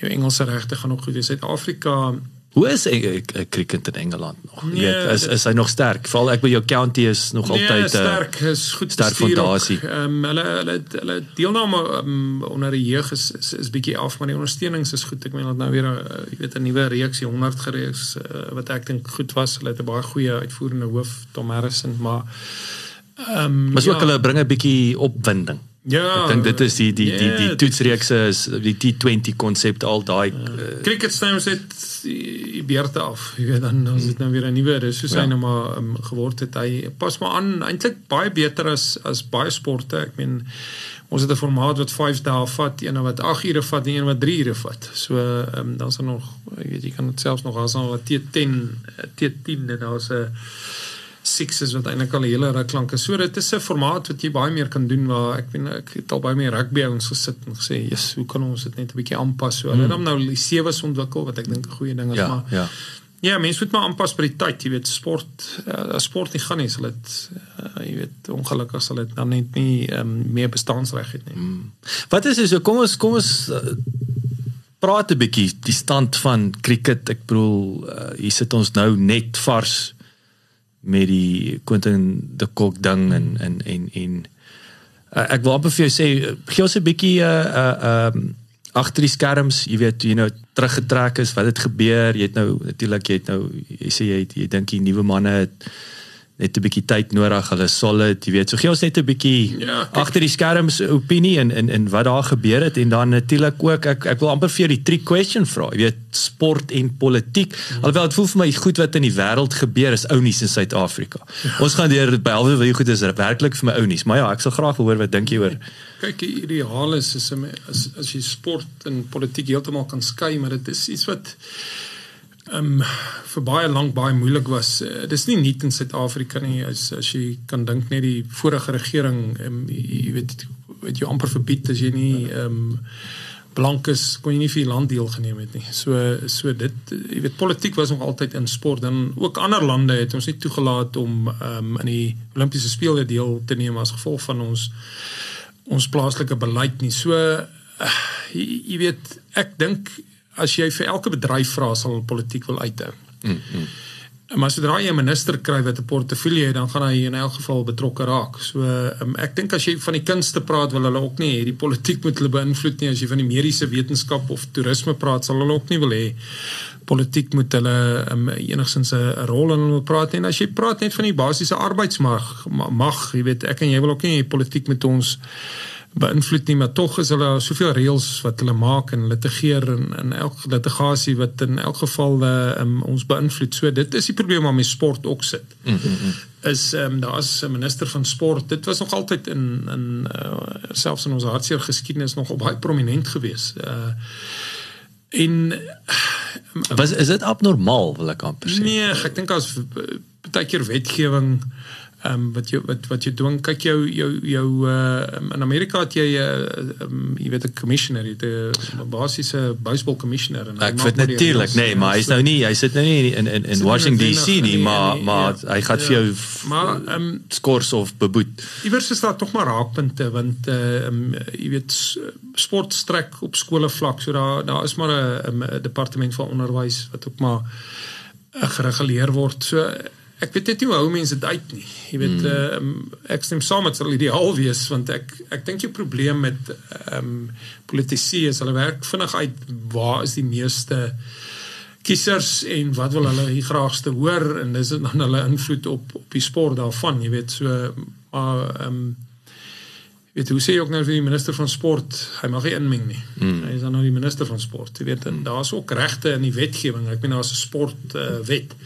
Speaker 3: Jou Engelse regte gaan ook goed wees. Suid-Afrika
Speaker 2: Hoe is 'n cricket in Engeland nog? Nee, weet, is is hy nog sterk? Veral ek by jou county is nog nee, altyd
Speaker 3: sterk, is goed sterk fondasie. Ehm um, hulle hulle hulle deelname um, onder die jeug is is, is bietjie af, maar die ondersteunings is goed. Ek meen dat nou weer 'n uh, jy weet 'n nuwe reeks, 100 gereeks uh, wat ek dink goed was. Hulle het 'n baie goeie uitvoerende hoof, Tom Harrison, maar
Speaker 2: ehm um, Maar ook ja, hulle bring 'n bietjie opwinding. Ja, ek dink dit is die die die die, die toetsreekse is die T20 konsep al daai
Speaker 3: ja. uh, cricket stadiums het die beerte af. Jy weet dan ons het nou weer 'n nuwe dis soos ja. hy nou maar um, geword het. Hy pas maar aan eintlik baie beter as as baie sporte. Ek meen ons het 'n formaat wat 5 dae vat, een wat 8 ure vat en een wat 3 ure vat. So um, dan is er nog ek weet jy kan dit selfs nog as dan wat T10 T10 en daar's 'n sixes wat eintlik al 'n hele ruk lank is. So dit is 'n formaat wat jy baie meer kan doen waar ek weet ek het al baie meer rugby ons gesit en gesê, "Jesus, hoe kan ons dit net 'n bietjie aanpas?" So hulle mm. het nou die sewees ontwikkel wat ek dink 'n goeie ding is,
Speaker 2: ja,
Speaker 3: maar
Speaker 2: Ja.
Speaker 3: Ja, mense moet maar aanpas by die tyd, jy weet, sport, uh, sport nie gaan nie, sal dit uh, jy weet, ongelukkig sal dit dan net nie um, meer bestaansreg hê nie. Mm.
Speaker 2: Wat is dit so kom ons kom ons uh, praat 'n bietjie die stand van cricket. Ek bedoel, uh, hier sit ons nou net vars met die Quentin de Kock ding en en en en uh, ek wil amper vir jou sê gee ons 'n bietjie uh uh um agter die skerms, jy weet, jy nou teruggetrek is, wat het gebeur? Jy het nou natuurlik jy het nou jy sê jy het, jy dink die nuwe manne het net 'n bietjie tyd nodig. Hulle solid, jy weet. So gee ons net 'n bietjie
Speaker 3: Ja,
Speaker 2: agter die skerms opinie en en en wat daar gebeur het en dan natuurlik ook ek ek wil amper vir jou die trick question vra. Jy weet sport en politiek. Alhoewel dit voel vir my goed wat in die wêreld gebeur is ou nuus in Suid-Afrika. Ons gaan deur dit behalwe wie goed is werklik vir my ou nuus. Maar ja, ek sal graag wil hoor wat dink jy oor
Speaker 3: Kyk, die ideaal is is as as jy sport en politiek heeltemal kan skei, maar dit is iets wat um, vir baie lank baie moeilik was. Uh, dis nie nuut in Suid-Afrika nie as as jy kan dink net die vorige regering ehm um, jy weet weet jy amper verbied as jy nie ehm um, blank is kon jy nie vir die land deelgeneem het nie. So so dit jy weet politiek was nog altyd in sport en ook ander lande het ons nie toegelaat om ehm um, in die Olimpiese spele deel te neem as gevolg van ons ons plaaslike beleid nie. So uh, jy, jy weet ek dink as jy vir elke bedryf vra sal hulle politiek wil uithou. Mm, mm. Maar sodra jy 'n minister kry wat 'n portefeulje het, dan gaan hy in elk geval betrokke raak. So um, ek dink as jy van die kunste praat, wil hulle ook nie hê die politiek moet hulle beïnvloed nie. As jy van die mediese wetenskap of toerisme praat, sal hulle ook nie wil hê politiek moet hulle um, enigstens 'n rol in hulle praat nie. En as jy praat net van die basiese arbeidsmag, mag, jy weet, ek en jy wil ook nie politiek met ons beïnvloed nie, maar tog is hulle soveel reëls wat hulle maak en litigeer en in elk litigasie wat in elk geval uh, um, ons beïnvloed. So dit is die probleem waarmee sport ook sit. Mm -hmm. Is ehm um, daar's 'n minister van sport. Dit was nog altyd in in uh, selfs in ons hartseer geskiedenis nog baie prominent geweest. Uh en
Speaker 2: was is dit abnormaal wil ek amper sê?
Speaker 3: Nee, ek dink as baie keer wetgewing ehm um, wat jy wat wat jy doen kyk jou jou jou uh in Amerika het jy 'n uh, um, jy weet 'n commissioner jy 'n basiese baseball commissioner en
Speaker 2: ek weet natuurlik nee maar hy's nou nie hy sit nou nie in in in Washington DC nie maar maar hy gaan vir jou
Speaker 3: maar ehm um,
Speaker 2: skors of beboet.
Speaker 3: iewers is daar tog maar raakpunte want ehm um, jy weet sport strek op skole vlak so daar daar is maar 'n 'n departement van onderwys wat ook maar uh, gereguleer word. So ek weet net nie hoe mense dit uit nie. Jy weet hmm. um, ek stem saam met sal ideaal wees want ek ek dink die probleem met ehm um, politici is hulle werk vinnig uit waar is die meeste kiesers en wat wil hulle die graagste hoor en dis dan hulle invloed op op die sport daarvan, jy weet so maar ehm um, weet hoe sê jy ook nou vir die minister van sport, hy mag nie inmeng nie. Mm. Hy is dan nou die minister van sport. Jy weet en daar's ook regte in die wetgewing. Ek bedoel daar's 'n sport uh, wet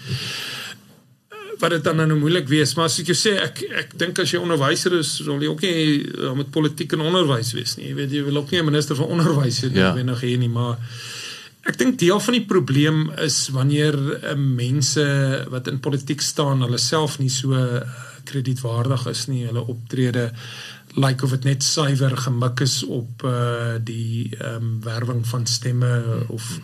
Speaker 3: wat dit dan nou moeilik wees maar as ek jou sê ek ek dink as jy onderwyser is wil jy ook nie uh, met politiek en onderwys wees nie jy weet jy wil ook nie 'n minister van onderwys hê ja. nog hier nie maar ek dink deel van die probleem is wanneer uh, mense wat in politiek staan hulle self nie so uh, kredietwaardig is nie hulle optrede lyk like of dit net suiwer gemik is op uh, die ehm um, werwing van stemme of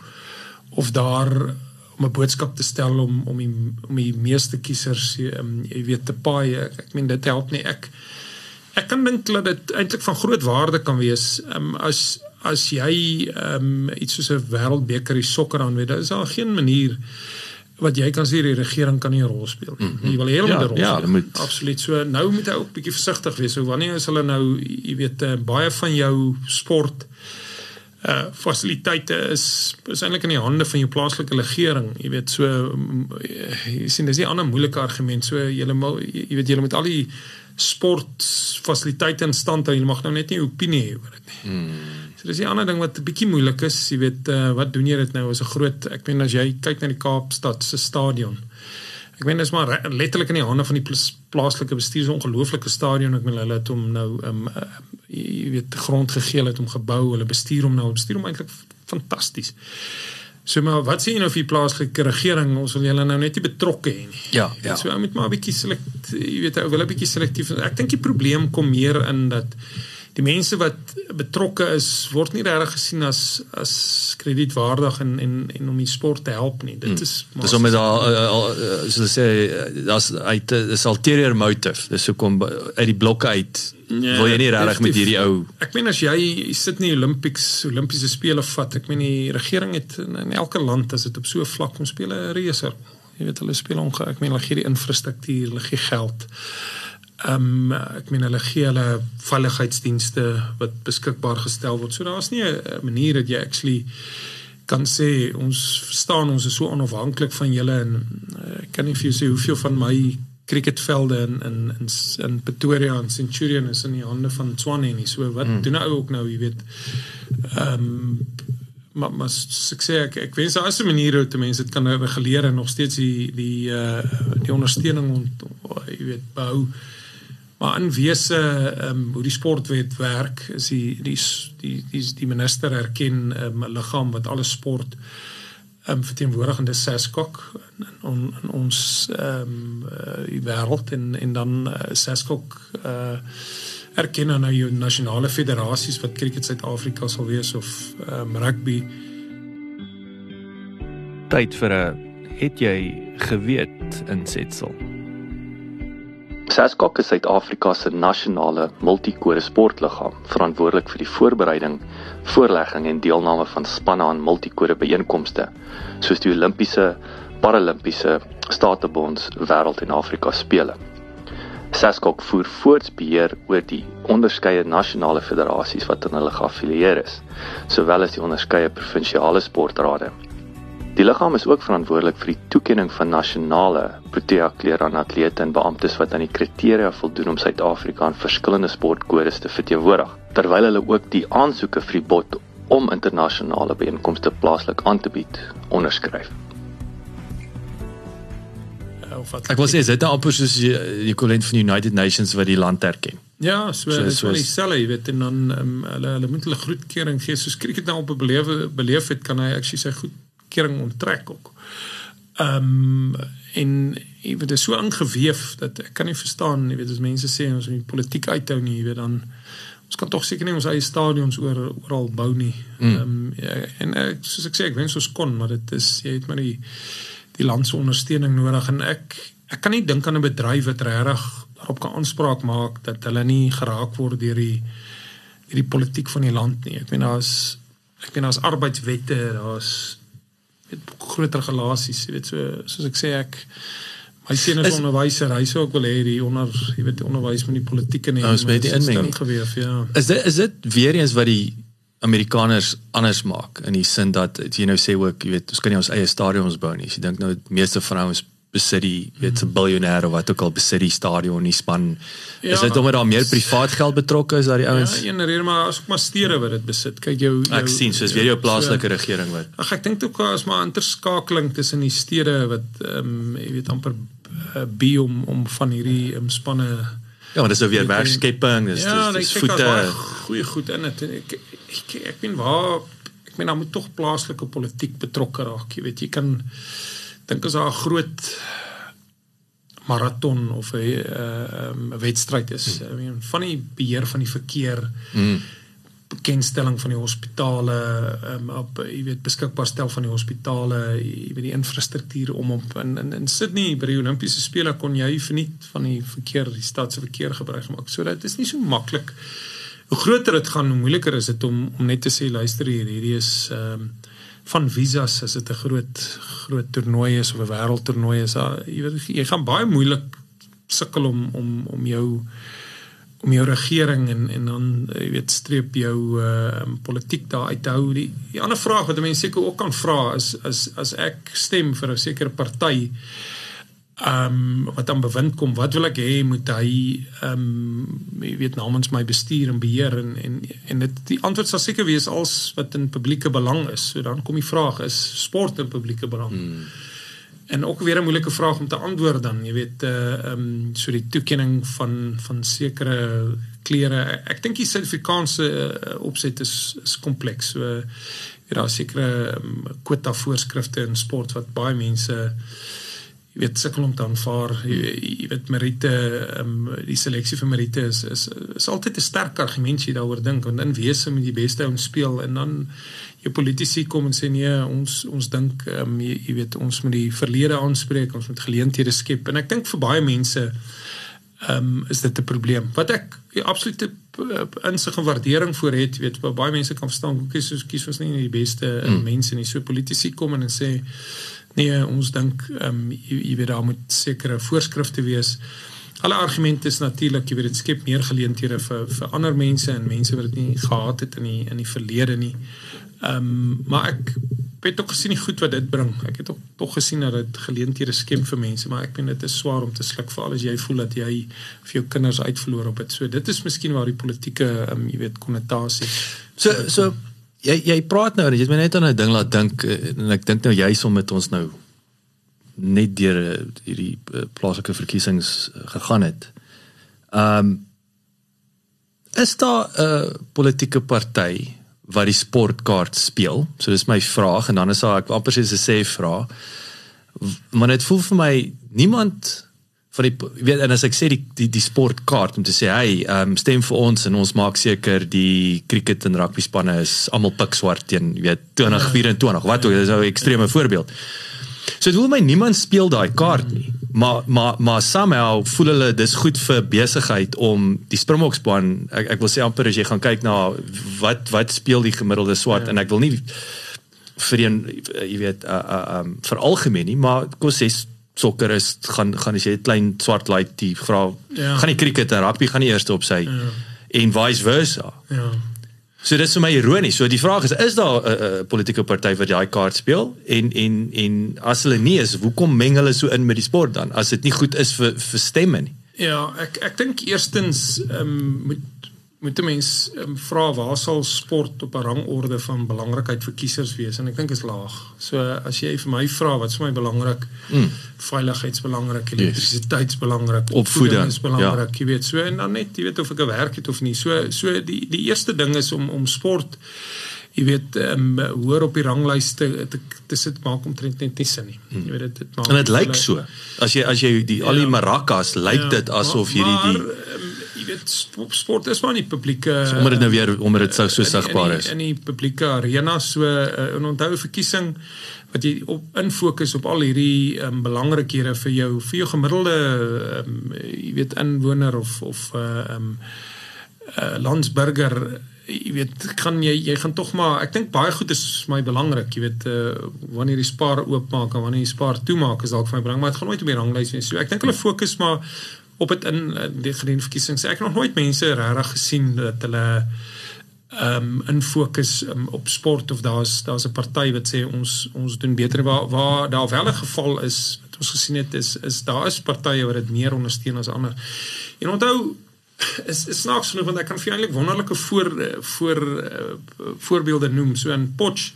Speaker 3: of daar om 'n boodskap te stel om om die om die meeste kiesers um, jy weet te paai ek, ek meen dit help nie ek ek kan dink dat dit eintlik van groot waarde kan wees um, as as jy um, iets soos 'n wêreldbeker die sokker aan weet daar is daar geen manier wat jy kan sê die regering kan nie 'n rol speel nie. Mm -hmm. Jy wil helemaal 'n
Speaker 2: ja,
Speaker 3: rol
Speaker 2: ja,
Speaker 3: speel.
Speaker 2: Moet...
Speaker 3: Absoluut. So nou moet jy ook bietjie versigtig wees. So wanneer is hulle nou jy weet uh, baie van jou sport uh fasiliteite is is eintlik in die hande van jou plaaslike regering. Jy weet so jy sien dis 'n ander moeilike argument. So jy jy weet jy moet al die sport fasiliteite in stand hou. Jy mag nou net nie opinie hê oor dit nie. Hmm. So dis 'n ander ding wat 'n bietjie moeilik is. Jy weet uh wat doen jy dit nou as 'n groot ek meen as jy kyk na die Kaapstad se stadion. Ek meen dis maar letterlik in die hande van die plaaslike bestuur, 'n ongelooflike stadion. Ek meen hulle het hom nou um uh, jy weet grond gegee het om gebou, hulle bestuur hom nou, bestuur hom eintlik fantasties. So maar wat sê jy nou vir die plaaslike regering? Ons wil julle nou net nie betrokke hê nie.
Speaker 2: Ja, ja.
Speaker 3: So ou moet maar 'n bietjie select, jy weet ou wil 'n bietjie selektief. Ek dink die probleem kom meer in dat die mense wat betrokke is word nie regtig gesien as as kredietwaardig en en en om die sport te help nie. Dit is
Speaker 2: hmm. Dis om met daai so sê daar's uit dis ulterior motive. Dis hoekom uit die blokke uit ja, wil jy nie regtig met hierdie ou
Speaker 3: Ek meen as jy, jy sit in die Olympics Olimpiese spele vat, ek meen die regering het in, in elke land as dit op so 'n vlak kom speel 'n reëser. Jy weet hulle speel onge ek meen hulle gee die infrastruktuur, hulle gee geld. Ehm um, ek meen hulle gee hulle veiligheidsdienste wat beskikbaar gestel word. So daar's nie 'n manier dat jy actually kan sê ons verstaan ons is so onafhanklik van julle en uh, ek kan nie vir jou sê hoeveel van my cricketvelde in in in in Pretoria en Centurion is in die hande van Swanee nie. So wat mm. doen nou ook nou, jy weet. Ehm um, maar maar ek sê ek ek wens daar is 'n manier hoe mense dit kan reguleer en nog steeds die die uh die ondersteuning ont, jy weet behou. Maar in wese ehm um, hoe die sportwet werk is die die die die, die minister erken ehm, 'n um, liggaam wat alle sport um, verteenwoordigende Seskok in, in, in ons ehm um, uh, die wêreld en en dan uh, Seskok uh erken aan jou nasionale federasies wat cricket Suid-Afrika sal wees of ehm um, rugby.
Speaker 2: Tyd vir 'n het jy geweet insetsel Seskok is Suid-Afrika se nasionale multikore sportliggaam, verantwoordelik vir die voorbereiding, voorlegging en deelname van spanne aan multikore byeenkomste, soos die Olimpiese, Paralimpiese, Statebonds, Wêreld en Afrika spele. Seskok voer voorts beheer oor die onderskeie nasionale federasies wat aan hulle geaffilieer is, sowel as die onderskeie provinsiale sportrade. Die liggaam is ook verantwoordelik vir die toekenning van nasionale Protea klere aan atlete en beamptes wat aan die kriteria voldoen om Suid-Afrika in verskillende sportkodes te verteenwoordig, terwyl hulle ook die aansoeke vir die bod om internasionale byeenkomste plaaslik aan te bied onderskryf. Ek wil sê dit is amper soos die ekwivalent van United Nations wat die land erken.
Speaker 3: Ja, so so, so is dieselfde, jy weet, en dan um, hulle hulle moet hulle groetkering gee soos cricket nou op 'n beleef beleef het kan hy actually sy goed kering onttrek ook. Ehm um, en jy weet dit is so ingeweef dat ek kan nie verstaan, jy weet as mense sê ons moet politiek uithou nie, jy weet dan ons kan tog seker nie ons eie stadions oor oral bou nie. Mm. Ehm mm. um, ja, en ek soos ek sê ek wens ons kon, maar dit is jy het maar die die land se ondersteuning nodig en ek ek kan nie dink aan 'n bedryf wat regtig daarop kan aanspraak maak dat hulle nie geraak word deur die hierdie politiek van die land nie. Ek meen daar's ek meen daar's arbeidswette, daar's weet groot regulasies, jy weet so soos ek sê ek my seun is, is onderwyser, hy sou ook wil hê die onder jy weet die onderwys met die politieke
Speaker 2: en ons met die inmenging
Speaker 3: geweef, ja.
Speaker 2: Is dit is dit weer eens wat die Amerikaners anders maak in die sin dat jy nou sê ook jy weet ons kan nie ons eie stadions bou nie. Jy dink nou meeste vrouens besit die weet 'n biljoenêr of wat ook al besit die stadion nie span. Ja, is dit omdat daar meer privaat geld betrokke is daar die ouens
Speaker 3: ja een rede maar as ook maar stede wat dit besit. Kyk jou, jou
Speaker 2: ek sien soos weer jou plaaslike so, regering wat
Speaker 3: ag ek dink ook as maar interskakeling tussen die stede wat ehm um, jy weet amper uh, bi om om van hierdie um, spanne
Speaker 2: ja maar dis nou weer werkskepping dis
Speaker 3: ja,
Speaker 2: dis voete.
Speaker 3: goeie goed in dit. Ek ek ek weet waar ek meen dan moet tog plaaslike politiek betrokke raak jy weet jy kan dink as daar 'n groot maraton of 'n uh, um, wedstryd is. Hmm. I mean van die beheer van die verkeer. Hmm bekendstelling van die hospitale um, op jy weet beskikbaar stel van die hospitale jy weet die infrastruktuur om op in in, in Sydney by die Olimpiese spele kon jy verniet van die verkeer die stad se verkeer gebruik gemaak. So dit is nie so maklik. Hoe groter dit gaan, hoe moeiliker is dit om om net te sê luister hier hierdie is ehm um, van visas as dit 'n groot groot toernooi is of 'n wêreldtoernooi is, jy weet jy gaan baie moeilik sukkel om om om jou om jou regering en en dan jy weet streep jou uh politiek daar uit te hou. Die, die ander vraag wat mense seker ook kan vra is is as ek stem vir 'n sekere party ehm um, wat dan bewind kom wat wil ek hê moet hy ehm um, jy weet namens my bestuur en beheer en en en dit die antwoord sal seker wees als wat in publieke belang is. So dan kom die vraag is sport in publieke belang? Hmm. en ook weer 'n moeilike vraag om te antwoord dan jy weet eh, ehm uh, um, so die toekenning van van sekere klere. Ek dink die Suid-Afrikaanse uh, opset is is kompleks. So uh, daar is sekere um, kwota voorskrifte in sport wat baie mense uh, jy weet sukkel om te aanvaar. Jy, jy weet Merite um, die seleksie vir Merite is is, is altyd 'n sterk argument jy daaroor dink want in wese moet die beste ouens speel en dan jou politici kom en sê nee ons ons dink um, jy, jy weet ons moet die verlede aanspreek ons moet geleenthede skep. En ek dink vir baie mense um, is dit 'n probleem. Wat ek absolute uh, insig en waardering voor het weet baie mense kan verstaan hoe kies ons kies ons nie die beste mm. mense nie. So politici kom en sê Nee, ons dink ehm um, jy, jy weet daar moet sekere voorskrifte wees. Alle argumente is natuurlik, jy weet dit skep meer geleenthede vir vir ander mense en mense wat dit nie gehad het in die in die verlede nie. Ehm um, maar ek het ook gesien die goed wat dit bring. Ek het ook tog gesien dat dit geleenthede skep vir mense, maar ek meen dit is swaar om te sluk vir al as jy voel dat jy vir jou kinders uitverloor op dit. So dit is miskien waar die politieke um, jy weet konnotasie.
Speaker 2: So so jy jy praat nou jy het my net aan 'n ding laat dink eh, en ek dink nou jy som met ons nou net deur eh, hierdie uh, plaaslike verkiesings gegaan het. Ehm um, is daar 'n politieke party wat die sportkaart speel. So dis my vraag en dan is daar ek amper soos 'n sê vra. Maar dit voel vir my niemand van die weet en as ek sê die die, die sportkaart om te sê hey, um, stem vir ons en ons maak seker die cricket en rugby spanne is almal pikswart teen weet 2024. Wat ook, dis 'n ekstreme voorbeeld. So dit voel my niemand speel daai kaart nie maar maar maar somehow voel hulle dis goed vir besigheid om die Springbokspan ek ek wil sê amper as jy gaan kyk na wat wat speel die gemiddelde swart ja. en ek wil nie vir een jy weet uh uh um vir algemeen nie maar kos sê sokker is gaan gaan as jy klein swart light die vra ja. gaan die cricket en rugby gaan die eerste op sy ja. en vice versa ja So dit is vir my ironies. So die vraag is is daar 'n uh, uh, politieke party wat daai kaart speel en en en as hulle nie is, hoekom meng hulle so in met die sport dan as dit nie goed is vir vir stemme nie?
Speaker 3: Ja, ek ek dink eerstens ehm um, moet moet mense um, vra waar sal sport op 'n rangorde van belangrikheid vir kiesers wees en ek dink is laag. So as jy vir my vra wat vir my belangrik, mm. veiligheidsbelangrik, elektrisiteitsbelangrik, opvoeding is belangrik, ja. jy weet, so en dan net jy weet of ek 'n werk het of nie. So so die die eerste ding is om om sport jy weet um, hoor op die ranglyste te, te sit maak omtrent net nie sin nie.
Speaker 2: Hmm. Jy weet dit dit maak En dit lyk so. As jy as jy die al die ja. maracas lyk ja, dit asof hierdie die
Speaker 3: weet sport is maar nie publieke
Speaker 2: so, omdat dit nou weer omdat dit so so sigbaar is.
Speaker 3: in die publieke arena so uh, en onthou verkiesing wat jy op infokus op al hierdie um, belangrikhede vir jou vir jou gemiddelde um, jy weet inwoner of of uh, um, uh, landsburger jy weet kan jy jy gaan tog maar ek dink baie goed is my belangrik jy weet uh, wanneer jy spaar oopmaak en wanneer jy spaar toemaak is dalk vir my belang maar dit gaan nooit op die ranglys wees. So ek dink hulle fokus maar op het in die gedeelde verkiesings. Ek het nog nooit mense regtig gesien dat hulle ehm um, in fokus um, op sport of daar's daar's 'n party wat sê ons ons doen beter waar waar daar wel 'n geval is wat ons gesien het is is daar is partye wat dit meer ondersteun as ander. En onthou is is snaaks genoeg want ek kan vir eintlik wonderlike voor voor uh, voorbeelde noem so in Potch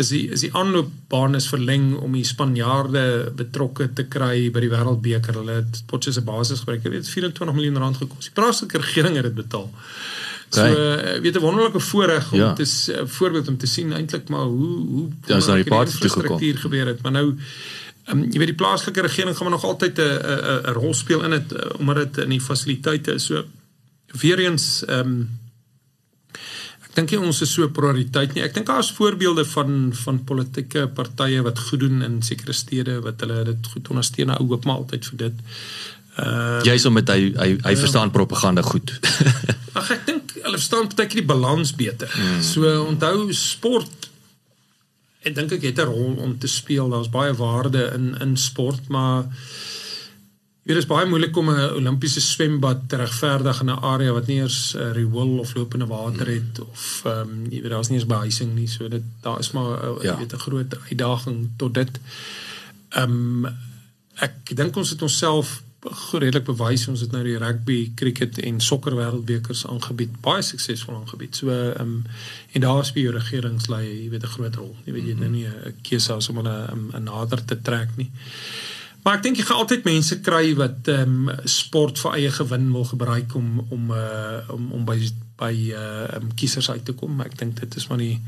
Speaker 3: is die is die aanloopbaan is verleng om die Spanjaarde betrokke te kry by die Wêreldbeker. Hulle het Potche se basis gebruik. Dit het 24 miljoen rand gekos. Die plaaslike regering het dit betaal. So weet 'n wonderlike voorreg om ja. te 'n voorbeeld om te sien eintlik maar hoe hoe
Speaker 2: daar's daai party toe gekom.
Speaker 3: gebeur het. Maar nou Um, jy weet die plaaslike regering gaan maar nog altyd 'n 'n 'n rol speel in dit uh, omdat dit in die fasiliteite is. So weer eens ehm um, ek dink nie ons is so prioriteit nie. Ek dink daar is voorbeelde van van politieke partye wat goed doen in sekere stede wat hulle dit goed ondersteun hou oop maar altyd vir dit.
Speaker 2: Uh Jy's om met hy hy, hy ja. verstaan propaganda goed.
Speaker 3: Ag ek dink hulle verstaan baie keer die balans beter. Hmm. So onthou sport ek dink ek het 'n rol om te speel. Daar's baie waarde in in sport, maar Dit is baie moeilik om 'n Olimpiese swembad te regverdig in 'n area wat nie eers 'n uh, riool of lopende water het of ehm um, jy weet daar's nie eens behuising nie. So dit daar is maar uh, ja. weet 'n groot uitdaging tot dit. Ehm um, ek dink ons het onsself redelik bewys ons het nou die rugby, cricket en sokker wêreldbekers aangebied, baie suksesvol aangebied. So ehm um, en daar speel jou regerings lei, jy weet 'n groot rol. Jy weet jy mm -hmm. nie 'n keuse as om hulle 'n nader te trek nie. Maar ek dink jy gaan altyd mense kry wat ehm um, sport vir eie gewin wil gebruik om om uh om om by by uh um, kiesers uit te kom. Ek dink dit is maar die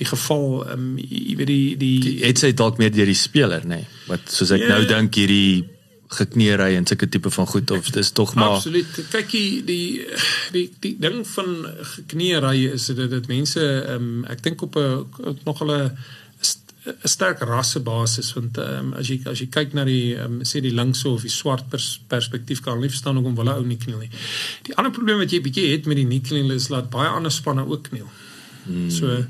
Speaker 3: die geval ehm um, jy weet die die
Speaker 2: het sy dalk meer deur die speler nê. Nee, wat soos ek yeah. nou ja. dink hierdie gekneery en sulke tipe van goed of dis tog maar
Speaker 3: Absoluut. Kyk die die die die ding van gekneery is dit dit mense ehm um, ek dink op 'n nog hulle 'n sterk rassebasis want um, as jy as jy kyk na die um, sê die linkse of die swart pers, perspektief kan nie verstaan hoekom hulle ou nie kniel nie. Die ander probleem wat jy bietjie het met die nie kniel is dat baie ander spanne ook kniel. Hmm. So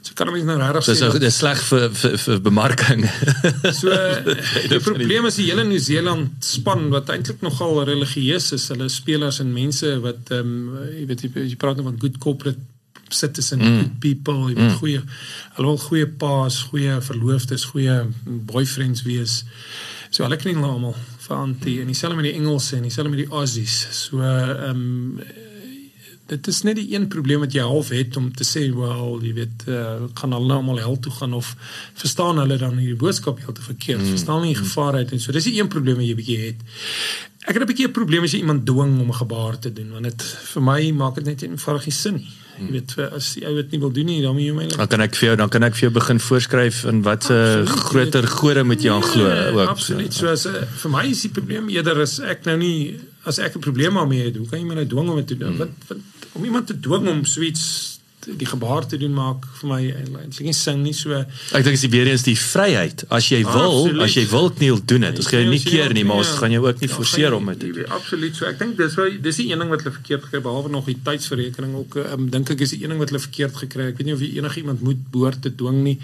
Speaker 3: so kan mens nou regtig
Speaker 2: sê Dis sleg vir vir vir bemarking.
Speaker 3: so die probleem is die hele Nieu-Seeland span wat eintlik nogal religieus is. Hulle spelers en mense wat ehm um, jy weet jy, jy praat nou van good corporate citizen mm. people, jy weet mm. goeie hulle wil goeie paas, goeie verloofdes, goeie boyfriends wees. So hulle kniel nou almal vir antie en dieselfde met die Engelse en dieselfde met die Aussies. So ehm um, dit is net die een probleem wat jy half het om te sê wel jy weet uh, kan hulle nou almal hel toe gaan of verstaan hulle dan die boodskap heeltemal verkeerd mm. verstaan nie gevaar uit en so dis die een probleem wat jy bietjie het ek het 'n bietjie 'n probleem as jy iemand dwing om 'n gebaar te doen want dit vir my maak dit net eenvoudig nie sin nie jy weet as die ou dit nie wil doen nie dan moet jy my
Speaker 2: dan kan ek vir jou dan kan ek vir jou begin voorskryf in wat 'n groter gode moet jy aan glo
Speaker 3: nee, ook absoluut. So as uh, vir my is die probleem eerder as ek nou nie as ek 'n probleem daarmee het hoe kan jy my nou dwing om dit te doen? Hmm. wat, wat om iemand te dwing om suits die gebaar te doen maak vir my eintlik nie sin nie so
Speaker 2: ek dink is die weer eens die vryheid. As jy wil absoluut. as jy wil kniel doen dit ons gaan jou nie keer nie maar ons gaan jou ook nie forceer om dit te
Speaker 3: doen. absoluut. So ek dink dis why dis die een ding wat hulle verkeerd gekry behalwe nog die tydsverrekening ook um, dink ek is die een ding wat hulle verkeerd gekry ek weet nie of enigiemand moet behoort te dwing nie.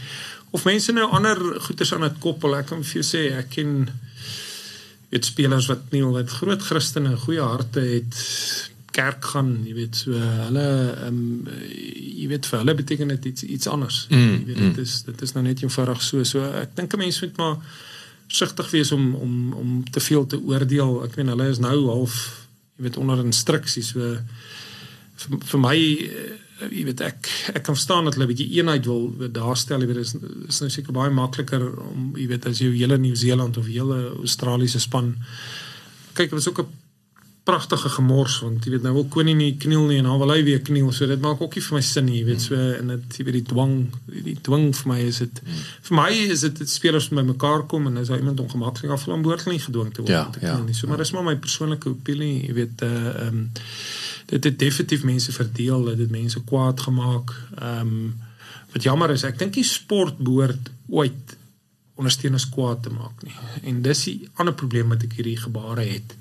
Speaker 3: Of mense nou ander goeders aan dit koppel. Ek kan vir jou sê ek ken weet spelers wat nie wat groot Christene goeie harte het kerk gaan, jy weet, so hulle ehm um, jy weet vir hulle beteken dit iets iets anders. Mm, jy weet dit mm. is dit is nou net eenvoudig so. So ek dink 'n mens moet maar sigtig wees om om om te veel te oordeel. Ek meen hulle is nou half jy weet onder instruksies. So vir, vir my uh, jy weet ek ek kan verstaan dat hulle 'n bietjie eenheid wil daarstel. Jy weet is is nou seker baie makliker om jy weet as jy hele Nieu-Seeland of hele Australiese span kyk, dit was ook 'n pragtige gemors want jy weet nou wil koning nie kniel nie en dan wil hy weer kniel so dit maak ook nie vir my sin nie jy weet so en dit jy weet die dwang die dwang vir my is dit hmm. vir my is dit dit spelers by mekaar kom en as hy iemand ongemaklik af van behoort nie gedwing te word
Speaker 2: ja,
Speaker 3: te
Speaker 2: kniel
Speaker 3: ja, nie. So maar dis maar my persoonlike opinie jy weet uh ehm um, dit het definitief mense verdeel dit het mense kwaad gemaak ehm um, wat jammer is ek dink die sport behoort ooit ondersteuners kwaad te maak nie. En dis die ander probleem wat ek hierdie gebare het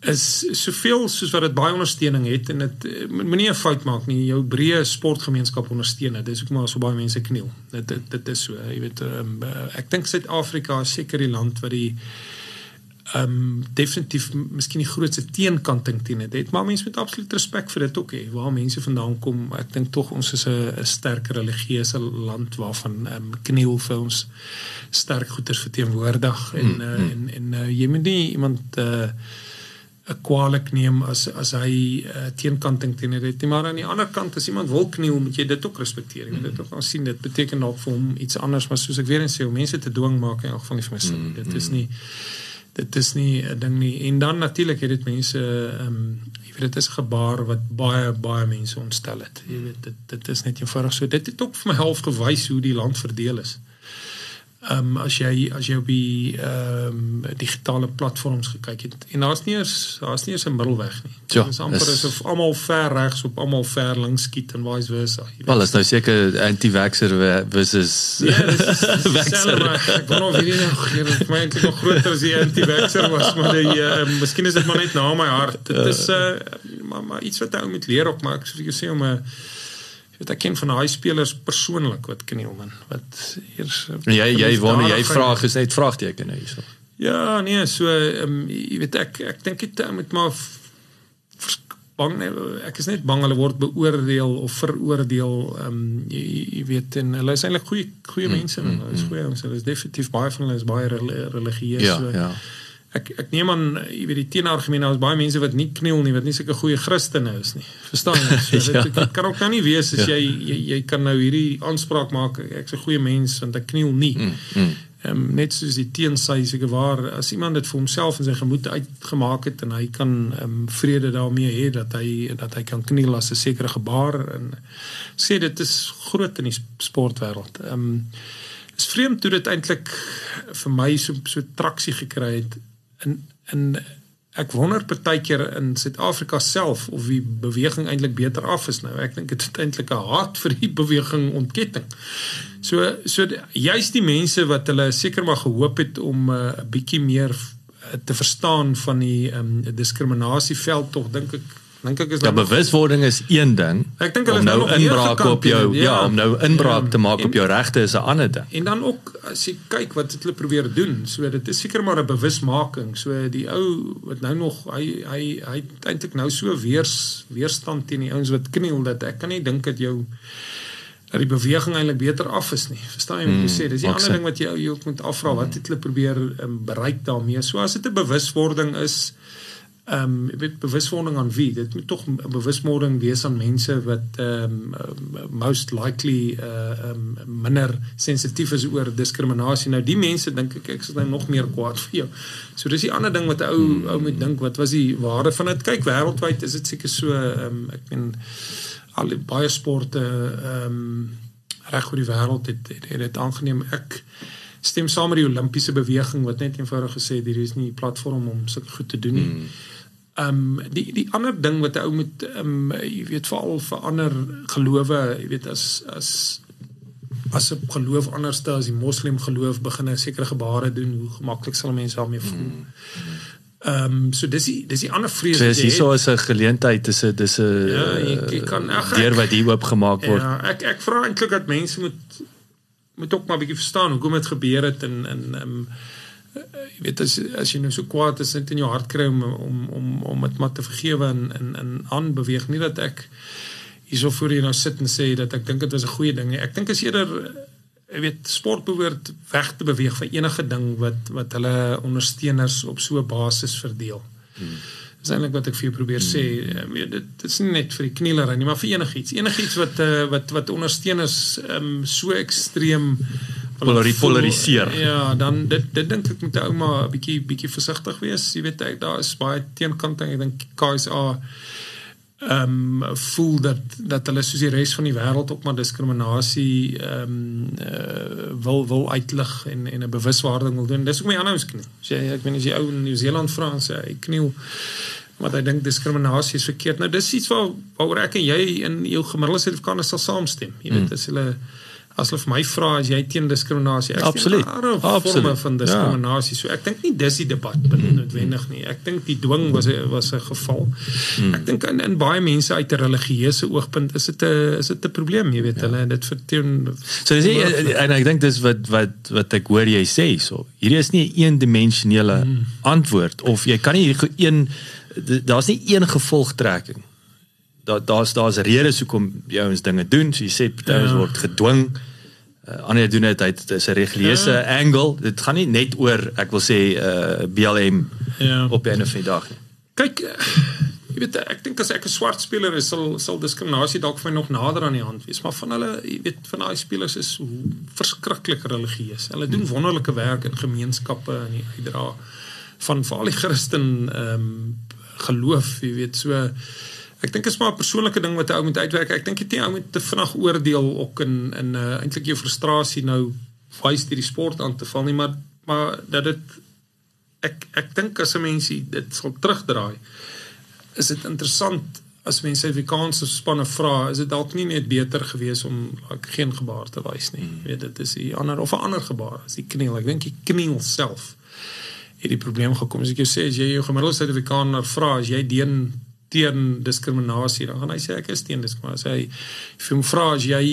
Speaker 3: is soveel soos wat dit baie ondersteuning het en dit eh, moenie 'n fout maak nie. Jou breë sportgemeenskap ondersteun. Dit is ook maar so baie mense kniel. Dit dit, dit is so jy weet um, ek dink Suid-Afrika is seker die land wat die ehm um, definitief miskien die grootste teenkanting teen dit het. Maar mense moet absoluut respek vir dit ook hê waar mense vandaan kom. Ek dink tog ons is 'n sterk religieuse land waarvan ehm um, kniel vir ons sterk goeders verteenwoordig. En mm, uh, en en uh, jy moet nie iemand uh, 'n kwaliek neem as as hy uh, teenkanting teen dit nie maar aan die ander kant as iemand wil kniel moet jy dit ook respekteer. Jy moet dit ook al sien dit beteken dalk vir hom iets anders maar soos ek weer eens sê om mense te dwing maak in elk geval nie vir my sin mm, dit is mm. nie dit is nie 'n ding nie. En dan natuurlik het dit mense ehm um, jy weet dit is gebaar wat baie baie mense ontstel het. Jy weet dit dit is net eenvoudig so. Dit het ook vir my half gewys hoe die land verdeel is ehm um, as jy as jy op die ehm um, digitale platforms gekyk het en daar's nie eens daar's nie eens 'n middelweg nie.
Speaker 2: Ja, dit is
Speaker 3: amper asof almal ver regs op almal ver links skiet en vice versa.
Speaker 2: Wel, is nou seker anti-vaxxer versus
Speaker 3: Ja, vaxxer. Ek wou nog weer nog hier vir my eintlik nog groter as die anti-vaxxer was, maar die uh, miskien is dit maar net na my hart. Dit is uh maar, maar iets wat ou moet leer op soos ek sê om 'n uh, weet ek ken van daai spelers persoonlik wat kniel man. Wat eers
Speaker 2: jy jy wonder jy vra gesê het vraagteken hierso
Speaker 3: ja nee so um, jy weet ek ek dink dit met maar bang ek is net bang hulle word beoordeel of veroordeel. Um, jy, jy weet en hulle is eintlik goeie goeie mm, mense mm, hulle is mm. goeie ons hulle is definitief baie van hulle is baie religieus
Speaker 2: ja, so. ja
Speaker 3: ek ek neem aan jy weet die teenargumente nou is baie mense wat nie kniel nie wat nie sulke goeie Christene is nie verstaan jy so dit, ja. dit kan ook nou nie wees as ja. jy, jy jy kan nou hierdie aanspraak maak ek's 'n goeie mens want ek kniel nie mm, mm. Um, net soos die teensy seker waar as iemand dit vir homself en sy gemoed uitgemaak het en hy kan um, vrede daarmee hê dat hy dat hy kan kniel as 'n sekere gebaar en sê dit is groot in die sportwêreld. Ehm um, is vreemd hoe dit eintlik vir my so so traksie gekry het in in ek wonder partykeer in Suid-Afrika self of die beweging eintlik beter af is nou. Ek dink dit is eintlik 'n haat vir die beweging ontketting. So so juist die mense wat hulle seker maar gehoop het om 'n uh, bietjie meer uh, te verstaan van die um, diskriminasieveld tog dink ek Dink ek is
Speaker 2: Ja, bewuswording is een ding.
Speaker 3: Ek dink hulle is nou
Speaker 2: nou inbraak op jou
Speaker 3: gekampeer,
Speaker 2: ja,
Speaker 3: ja.
Speaker 2: om nou inbraak
Speaker 3: Ja.
Speaker 2: te maak
Speaker 3: En-
Speaker 2: op jou regte is 'n ander ding.
Speaker 3: En dan ook as jy kyk wat hulle probeer doen. So dit is seker maar 'n bewusmaking. So die ou wat nou nog hy hy hy eintlik nou so weers weerstand teen die ouens wat kniel dat ek kan nie dink dat jou dat die beweging eintlik beter af is nie. Verstaan jy wat ek
Speaker 2: Mm,
Speaker 3: sê? Dis die ander ding wat jy ook moet afvra. Wat het hulle probeer um, bereik daarmee? So as dit 'n bewuswording is ehm um, ek weet bewuswording aan wie? Dit moet tog 'n bewuswording wees aan mense wat ehm um, most likely uh um, minder sensitief is oor diskriminasie. Nou die mense dink ek ek is nou nog meer kwaad vir jou. So dis die ander ding wat 'n ou ou moet dink, wat was die waarde van dit? Kyk wêreldwyd is dit seker so ehm um, ek meen al baie sporte ehm um, reg oor die wêreld het het, het dit aangeneem. Ek stem saam met die Olimpiese beweging wat net eenvoudig gesê het hier is nie 'n platform om sulke goed te doen nie.
Speaker 2: Hmm.
Speaker 3: Ehm um, die die ander ding wat 'n ou moet ehm um, jy weet veral vir ander gelowe, jy weet as as as 'n geloof anderste as die moslim geloof begin 'n sekere gebare doen, hoe gemaklik sal mense daarmee voel. Ehm um, so dis die dis die ander vrees
Speaker 2: So
Speaker 3: wat
Speaker 2: as
Speaker 3: jy
Speaker 2: hier
Speaker 3: het.
Speaker 2: so is 'n geleentheid, dis 'n dis 'n
Speaker 3: Ja, jy- jy kan- ag, ek-
Speaker 2: deur wat hier oopgemaak word.
Speaker 3: Ja, ek ek vra eintlik dat mense moet moet ook maar 'n bietjie verstaan hoekom dit gebeur het en en ehm um, jy weet as as jy nou so kwaad is net in jou hart kry om om om om dit maar te vergewe en en en aanbeweeg nie dat ek hierso voor hier nou sit en sê dat ek dink dit was 'n goeie ding nie. Ek dink as eerder jy weet sport behoort weg te beweeg van enige ding wat wat hulle ondersteuners op so 'n basis verdeel. Hmm. Dis eintlik wat ek vir jou probeer sê. Ehm, weet, dit, dit is nie net vir die knielery nie, maar vir enigiets. Enigiets wat uh, wat wat ondersteuners um, so ekstreem
Speaker 2: Polari- polariseer.
Speaker 3: Ja, dan dit dit dink ek moet ou maar 'n bietjie bietjie versigtig wees. Jy weet ek daar is baie teenkante. Ek dink KSA ehm um, voel dat dat hulle soos die res van die wêreld ook maar diskriminasie ehm um, uh, wil wil uitlig en en 'n bewuswording wil doen. Dis ook my aanhouers kniel. Sê ek weet as jy ou in Nieu-Seeland vra en sê hy kniel want hy dink diskriminasie is verkeerd. Nou dis iets waar waaroor ek en jy in jou gemiddelde Suid-Afrikaner sal saamstem. Jy weet as hulle as hulle vir my vra as jy teen diskriminasie ek
Speaker 2: Absoluut.
Speaker 3: forme
Speaker 2: Absoluut.
Speaker 3: van
Speaker 2: Ja.
Speaker 3: diskriminasie. Ja. So ek dink nie dis die debat noodwendig nie. Ek dink die dwing was was 'n geval. Hmm. Ek dink in, in baie mense uit 'n religieuse oogpunt is dit 'n is dit 'n probleem, jy weet, ja. hulle dit verteen
Speaker 2: So dis nie, en ek dink dis wat wat wat ek hoor jy sê so. Hierdie is nie 'n eendimensionele hmm. antwoord of jy kan nie ge- een daar's nie een gevolgtrekking. Daar daar's daar's redes hoekom jy ouens dinge doen. So jy sê party ouens
Speaker 3: Ja.
Speaker 2: word gedwing. Uh, ander doen dit uit dis 'n religieuse ja. angle. Dit gaan nie net oor ek wil sê uh, BLM
Speaker 3: Ja.
Speaker 2: op die einde van die dag nie.
Speaker 3: Kyk, eh, jy weet ek dink as ek 'n swart speler is, sal sal diskriminasie dalk vir my nog nader aan die hand wees, maar van hulle, jy weet, van daai spelers is verskriklik religieus. Hulle doen wonderlike werk in gemeenskappe en die uitdra van veral die Christen ehm um, geloof, jy weet, so ek dink dit is maar 'n persoonlike ding wat 'n ou moet uitwerk. Ek dink jy ou moet te vinnig oordeel ook in in uh, eintlik jou frustrasie nou wys deur die sport aan te val nie, maar maar dat dit ek ek dink as 'n mens dit sal terugdraai is dit interessant as mense Afrikaanse spanne vra is dit dalk nie net beter geweest om like, geen gebaar te wys nie mm. weet dit is 'n ander of 'n ander gebaar as die kniel ek dink die kniel self het die probleem gekom as ek jou sê as jy jou gemiddelde Suid-Afrikaner vra as jy teen teen diskriminasie. Dan gaan hy sê ek is teen diskriminasie. Hy vir hom vra as jy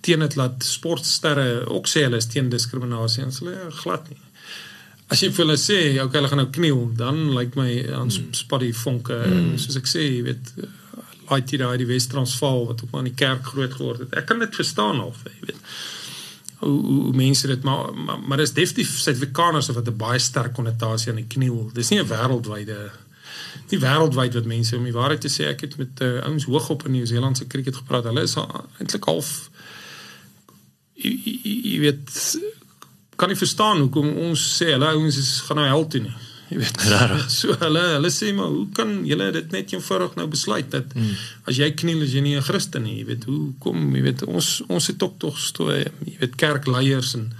Speaker 3: teen dit laat sportsterre ook sê hulle is teen diskriminasie en hulle ja, glad nie. As jy vir hulle sê okay hulle gaan nou kniel dan lyk my aan hmm. spat die vonke. Hmm. soos ek sê jy weet laai jy daai die Wes-Transvaal wat ook maar in die kerk groot geword het. Ek kan dit verstaan of jy weet hoe, hoe, mense dit maar maar, maar dis definitief Suid-Afrikaners wat 'n baie sterk konnotasie aan die kniel. Dis nie 'n wêreldwyde nie wêreldwyd wat mense om die waarheid te sê ek het met uh, ouens hoog op in Nieu-Seeland se cricket gepraat hulle is eintlik half jy, weet kan nie verstaan hoekom ons sê hulle ouens is gaan nou hel toe nie. Jy weet.
Speaker 2: Rarig.
Speaker 3: So hulle hulle sê maar hoe kan julle dit net eenvoudig nou besluit dat mm. as jy kniel as jy nie 'n Christen nie, jy weet hoe kom jy weet ons ons het ook tog stoe jy weet kerkleiers en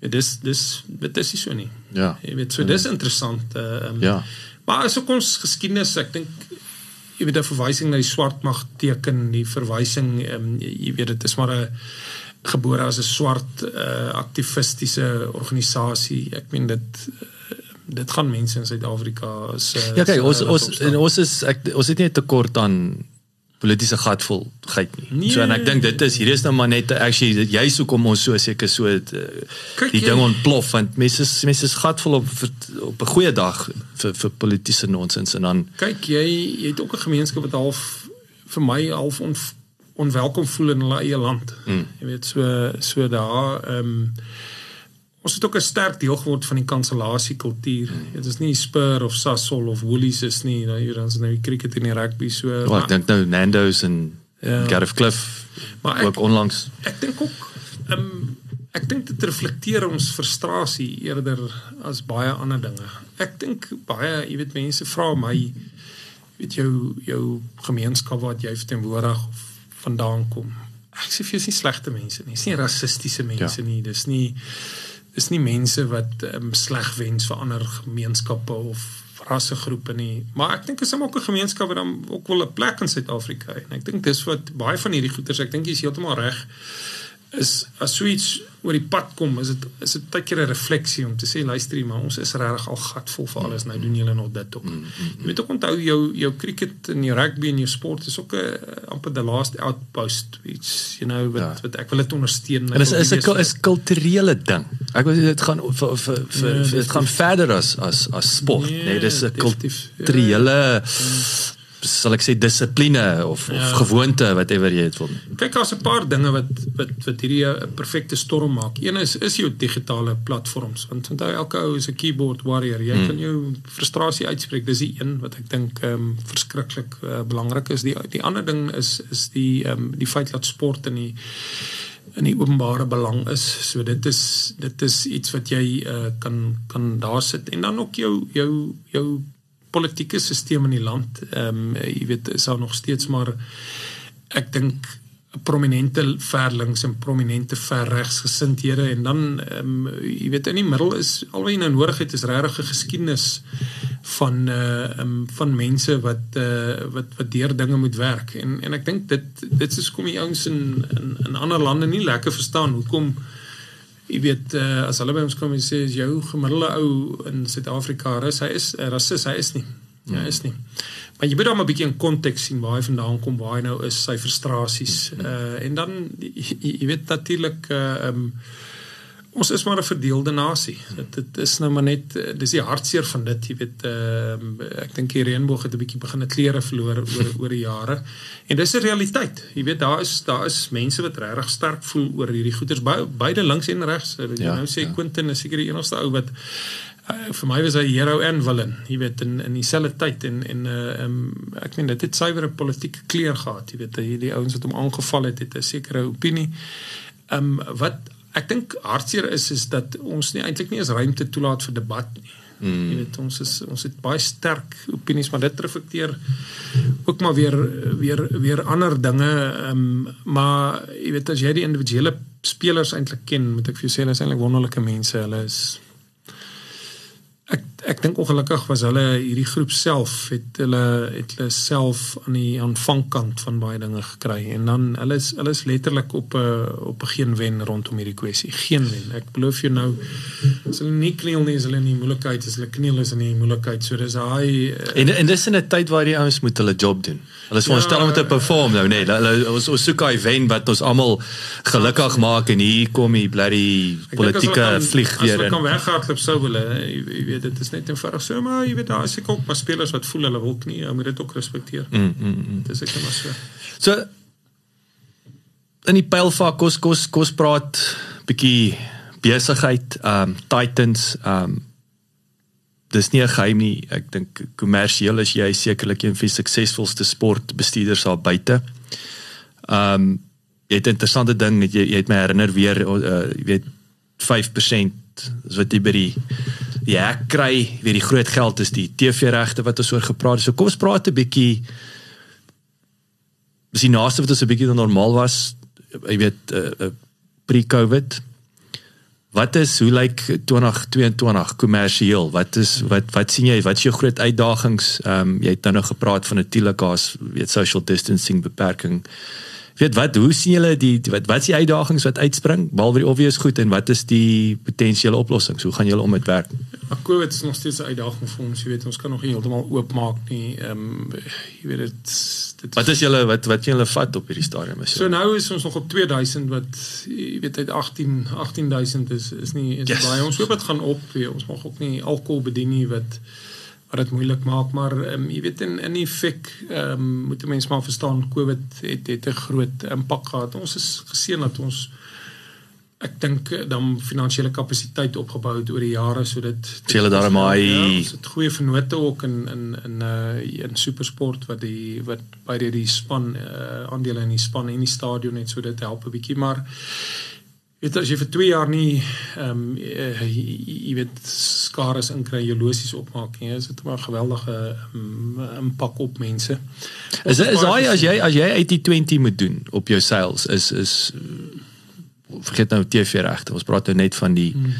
Speaker 3: ja, dis dis dit is nie so nie.
Speaker 2: Ja.
Speaker 3: Jy weet so dis interessant uh, um,
Speaker 2: Ja.
Speaker 3: Maar as ook ons geskiedenis, ek dink jy weet 'n verwysing na die swart mag teken, die verwysing um, jy, weet dit is maar 'n gebore as 'n swart uh, aktivistiese organisasie. Ek meen dit uh, dit gaan mense in Suid-Afrika uh,
Speaker 2: Ja kyk ons ons en ons is ek ons het nie tekort aan politieke gatvulheid nie. Nee. So en ek dink dit is hier is nou maar net actually jy soek om ons so seker so uh, die ding ontplof want mense mense is gatvol op op 'n goeie dag vir vir politieke nonsens en dan
Speaker 3: kyk jy jy het ook 'n gemeenskap wat half vir my half on, onwelkom voel in hulle eie land. Mm. Jy weet so so daar ehm um, ons het ook 'n sterk deel geword van die kansellasie kultuur. Mm. Dit is nie Spur of Sasol of Woolies is nie. Nou hier is nou die cricket en die rugby so.
Speaker 2: Ja, ek dink nou Nando's en ja. Gareth Cliff maar ek, ook onlangs.
Speaker 3: Ek dink ook ehm um, ek dink dit reflekteer ons frustrasie eerder as baie ander dinge. Ek dink baie, jy weet mense vra my weet jou jou gemeenskap wat jy verteenwoordig vandaan kom. Ek sê vir jou is nie slegte mense nie. Dis nie rassistiese mense ja. nie. Dis nie is nie mense wat um, sleg wens vir ander gemeenskappe of rassegroepe nie. Maar ek dink is hom ook 'n gemeenskap wat dan ook wel 'n plek in Suid-Afrika het. En ek dink dis wat baie van hierdie goeters, ek dink jy is heeltemal reg is as suits oor die pad kom, is dit is dit baie keer 'n refleksie om te sê luister maar ons is regtig al gatvol vir alles. Nou doen julle nog dit ook. Mm, mm, mm. Jy moet ook onthou jou jou cricket en jou rugby en jou sport is ook 'n amper the last outpost iets, you know, wat ja. wat ek wil dit ondersteun.
Speaker 2: En dit is 'n is kulturele ding. Ek wil dit gaan vir vir vir nee, dit gaan verder as as as sport, nee, nee dis 'n kulturele ja sal ek sê dissipline of ja. of gewoonte whatever jy het wil.
Speaker 3: Kyk daar's 'n paar dinge wat wat wat hierdie 'n perfekte storm maak. Een is is jou digitale platforms want onthou elke ou is 'n keyboard warrior. Jy hmm. kan jou frustrasie uitspreek. Dis die een wat ek dink ehm um, verskriklik uh, belangrik is. Die die ander ding is is die ehm um, die feit dat sport in die in die openbare belang is. So dit is dit is iets wat jy uh, kan kan daar sit en dan ook jou jou jou politieke stelsel in die land. Ehm um, jy weet is daar nog steeds maar ek dink prominente verlinks en prominente verregsgesindhede en dan ehm um, jy weet in die middel is alweer nou nodig het is regtig 'n geskiedenis van uh ehm um, van mense wat uh wat wat deur dinge moet werk en en ek dink dit dit is kom die ouens in, in in ander lande nie lekker verstaan hoekom jy weet uh, as hulle by ons kom en sê is jou gemiddelde ou in Suid-Afrika rus? Hy is 'n uh, rasis hy is nie. Ja hy is nie. Maar jy moet hom 'n bietjie in konteks sien waar hy vandaan kom waar hy nou is sy frustrasies uh, en dan jy, jy weet natuurlik uh, um, ons is maar 'n verdeelde nasie. Dit dit is nou maar net dis die hartseer van dit, jy weet, uh, ek dink die reënboog het 'n bietjie begin het kleure verloor oor oor die jare. En dis 'n realiteit. Jy weet daar is daar is mense wat regtig sterk voel oor hierdie goeters by, beide links en regs. Jy ja, nou sê ja. Quentin is seker die enigste ou wat uh, vir my was hy hero en villain. Jy weet in in dieselfde tyd en en uh, um, ek meen dit het suiwer 'n politieke kleur gehad. Jy weet hierdie ouens wat hom aangeval het, het 'n sekere opinie. Ehm um, wat ek dink hartseer is is dat ons nie eintlik nie eens ruimte toelaat vir debat nie. Mm. Jy weet ons is ons het baie sterk opinies maar dit reflekteer ook maar weer weer weer ander dinge ehm um, maar jy weet as jy die individuele spelers eintlik ken moet ek vir jou sê hulle is eintlik wonderlike mense hulle is ek ek dink ongelukkig was hulle hierdie groep self het hulle het hulle self aan die aanvangkant van baie dinge gekry. En dan hulle is hulle is letterlik op 'n op 'n geen wen rondom hierdie kwessie geen wen. Ek beloof jou nou as hulle nie kniel nie is hulle in die moeilikheid. As hulle kniel is in die moeilikheid. So dis hy
Speaker 2: uh, en en dis in 'n tyd waar die ouens moet hulle job doen. Hulle is veronderstel ja, om te perform nou nee. Hulle ons ons soek hy wen wat ons almal gelukkig maak en hier kom die bloody politieke vlieg weer
Speaker 3: in as hulle kan weghardloop sou hulle jy weet dit is net eenvoudig so maar jy weet daar is seker ook maar spelers wat voel hulle wil nie, jy moet dit ook respekteer. Mm, mm, mm. Dis ek maar so.
Speaker 2: So in die pylfak kos kos kos praat bietjie besigheid, ehm um, Titans, ehm um, dis nie 'n geheim nie. Ek dink kommersieel is jy sekerlik een van die suksesvolste sportbestuurders daar buite. Ehm um, jy het 'n interessante ding, jy jy het my herinner weer uh, jy weet 5% is wat jy by die ja, kry weer die groot geld is die TV regte wat ons oor gepraat het. So kom ons praat 'n bietjie Dis die naaste wat ons 'n bietjie normaal was, jy weet, uh, uh, pre-COVID. Wat is hoe lyk 2022 kommersieel? Wat is wat wat sien jy? Wat is jou groot uitdagings? Ehm um, jy het nou nog gepraat van natuurlik as weet social distancing beperking weet wat hoe sien julle die wat wat is die uitdagings wat uitspring? Behalwe die obvious goed en wat is die potensiële oplossings? Hoe gaan julle om met werk?
Speaker 3: Ag Covid is nog steeds 'n uitdaging vir ons jy weet ons kan nog nie heeltemal oopmaak nie. Ehm um, jy weet dit
Speaker 2: dit wat is julle wat wat julle vat op hierdie stadium
Speaker 3: is so nou is ons nog op 2000 wat jy weet uit 18 18000 is is nie is yes. baie. Ons hoop dit gaan op ons mag ook nie alkohol bedien nie wat wat dit moeilik maak maar um, jy weet in in effek ehm um, moet mense maar verstaan Covid het het 'n groot impak gehad. Ons is geseën dat ons ek dink dan finansiële kapasiteit opgebou het oor die jare sodat
Speaker 2: hulle daar maar ja,
Speaker 3: ons het goeie vennote ook in in in uh in supersport wat die wat by die span uh aandele in die span en die stadion net so dit help 'n bietjie maar weet as jy vir 2 jaar nie ehm um, jy weet skares inkry jou losies opmaak nie is dit 'n geweldige um, impak op mense.
Speaker 2: Is is daai as jy as jy 80/20 moet doen op jou sales is is vergeet nou TV regte. Ons praat nou net van die hmm.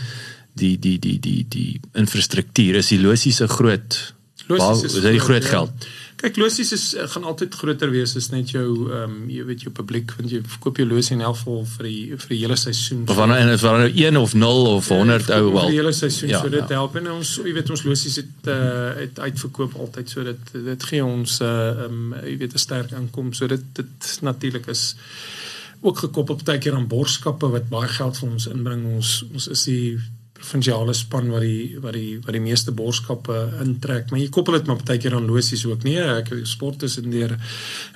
Speaker 2: die die die die die infrastruktuur. Is die losies 'n groot Losies is, is dit groot ja. geld. Ja.
Speaker 3: Kyk, losies is eh, gaan altyd groter wees as net jou ehm um, jy weet jou publiek want jy verkoop jou losie in elk geval vir die vir die hele seisoen.
Speaker 2: Of wanneer en is wanneer nou 1 of 0 of 100 ou wel.
Speaker 3: Vir die hele seisoen ja, so dit ja. help en ons jy weet ons losies het uh, het uitverkoop altyd so dit dit gee ons eh, ehm uh, um, jy weet 'n sterk inkom so dit dit natuurlik is ook gekoppel partykeer aan borgskappe wat baie geld vir ons inbring ons ons is die provinsiale span wat die wat die wat die meeste borgskappe intrek. Maar jy koppel dit maar baie keer aan losies ook nie. Ek sport is in deur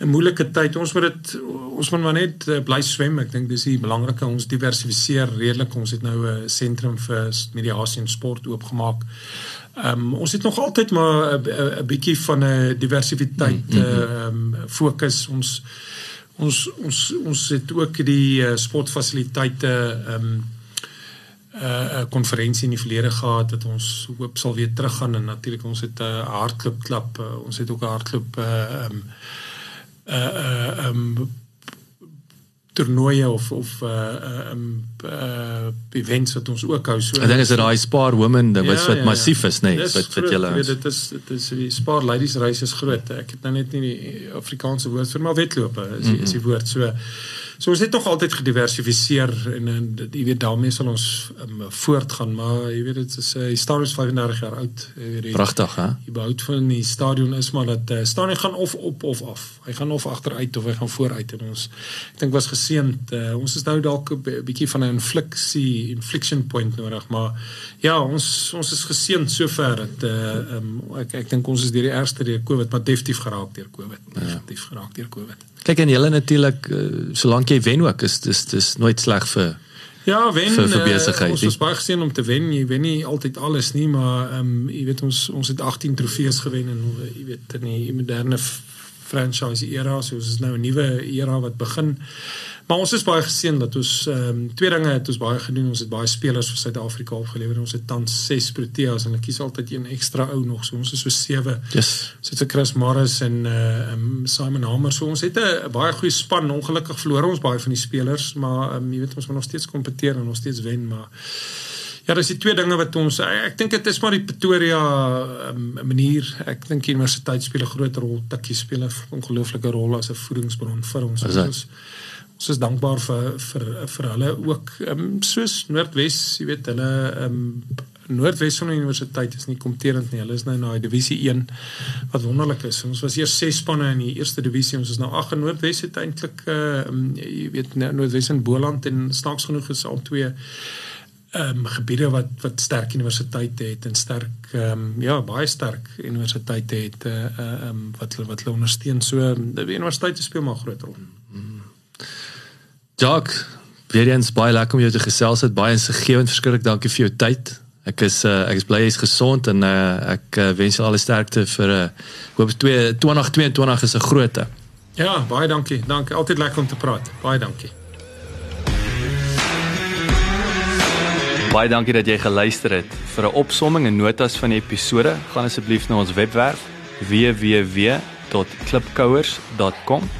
Speaker 3: 'n moeilike tyd. Ons moet dit ons moet maar net uh, bly swem. Ek dink dis die belangrike ons diversifiseer redelik. Ons het nou 'n sentrum vir mediasie en sport oopgemaak. Ehm um, ons het nog altyd maar 'n bietjie van 'n diversiteit mm, mm, ehm mm, um, fokus ons ons ons ons het ook die uh, sportfasiliteite ehm um, 'n uh, konferensie in die verlede gehad wat ons hoop sal weer teruggaan en natuurlik ons het 'n uh, hardloop klub uh, ons het ook 'n hardloop uh um uh um toernooie of of uh um uh events wat ons ook hou. So
Speaker 2: Ek dink is dit daai Spar Women ding ja, wat wat ja, massief is nê nee, wat wat julle
Speaker 3: dit is dit is die Spar Ladies reis is groot. Ek het nou net nie die Afrikaanse woord vir maar wedlope is, mm -hmm. is die woord. So So ons het nog altyd gediversifiseer en en jy weet daarmee sal ons um, voortgaan maar jy weet dit is hy uh, stadion is 35 jaar oud
Speaker 2: die, Prachtig hè
Speaker 3: Die bou van die stadion is maar dat uh, stadion gaan of op of af hy gaan of agteruit of hy gaan vooruit en ons ek dink was geseend uh, ons is nou dalk 'n bietjie van 'n infliksie inflection point nodig maar ja ons ons is geseend sover dat uh, um, ek ek dink ons is deur die ergste deur Covid maar definitief geraak deur Covid ja. definitief ja. geraak deur Covid
Speaker 2: Kyk en julle natuurlik uh, solank jy wen ook is dis dis nooit sleg vir
Speaker 3: Ja, wen vir, vir besigheid. Uh, ons is baie gesien om te wen. Jy wen nie altyd alles nie, maar ehm um, jy weet ons ons het 18 trofees gewen en jy weet in die moderne franchise era, so is nou 'n nuwe era wat begin. Maar ons is baie geseën dat ons ehm um, twee dinge het ons baie gedoen. Ons het baie spelers vir Suid-Afrika opgelewer. Ons het tans 6 Proteas en ek kies altyd een ekstra ou nog. So ons is so 7.
Speaker 2: Yes.
Speaker 3: So dit is Chris Morris en uh um, Simon Hamer. So ons het 'n baie goeie span. Ongelukkig verloor ons baie van die spelers, maar ehm um, jy weet ons moet nog steeds kompeteer en nog steeds wen, maar Ja, dis die twee dinge wat ons ek dink dit is maar die Pretoria um, manier. Ek dink die universiteit speel 'n groot rol. Tikkie speel 'n ongelooflike rol as 'n voedingsbron vir ons. Ons ons is dankbaar vir vir vir hulle ook um, soos Noordwes, jy weet hulle um, Noordwes Universiteit is nie kompeterend nie. Hulle is nou na die divisie 1 wat wonderlik is. Ons was eers 6 spanne in die eerste divisie. Ons is nou 8 en Noordwes het eintlik uh, um, jy weet Noordwes en Boland en snaaks genoeg is al twee ehm um, gebiede wat wat sterk universiteite het en sterk ehm um, ja baie sterk universiteite het uh, ehm um, wat wat hulle ondersteun so die universiteite speel maar groot rol.
Speaker 2: Jock, weer eens baie lekker om jou te gesels. Het baie insiggewend. Verskriklik dankie vir jou tyd. Ek is uh, ek is bly jy is gesond en uh, ek uh, wens jou alle sterkte vir uh, hoop 2022 is 'n grootte.
Speaker 3: Ja, baie dankie. Dankie. Altyd lekker om te praat. Baie dankie.
Speaker 2: Baie dankie dat jy geluister het. Vir 'n opsomming en notas van die episode, gaan asseblief na ons webwerf www.klipkouers.com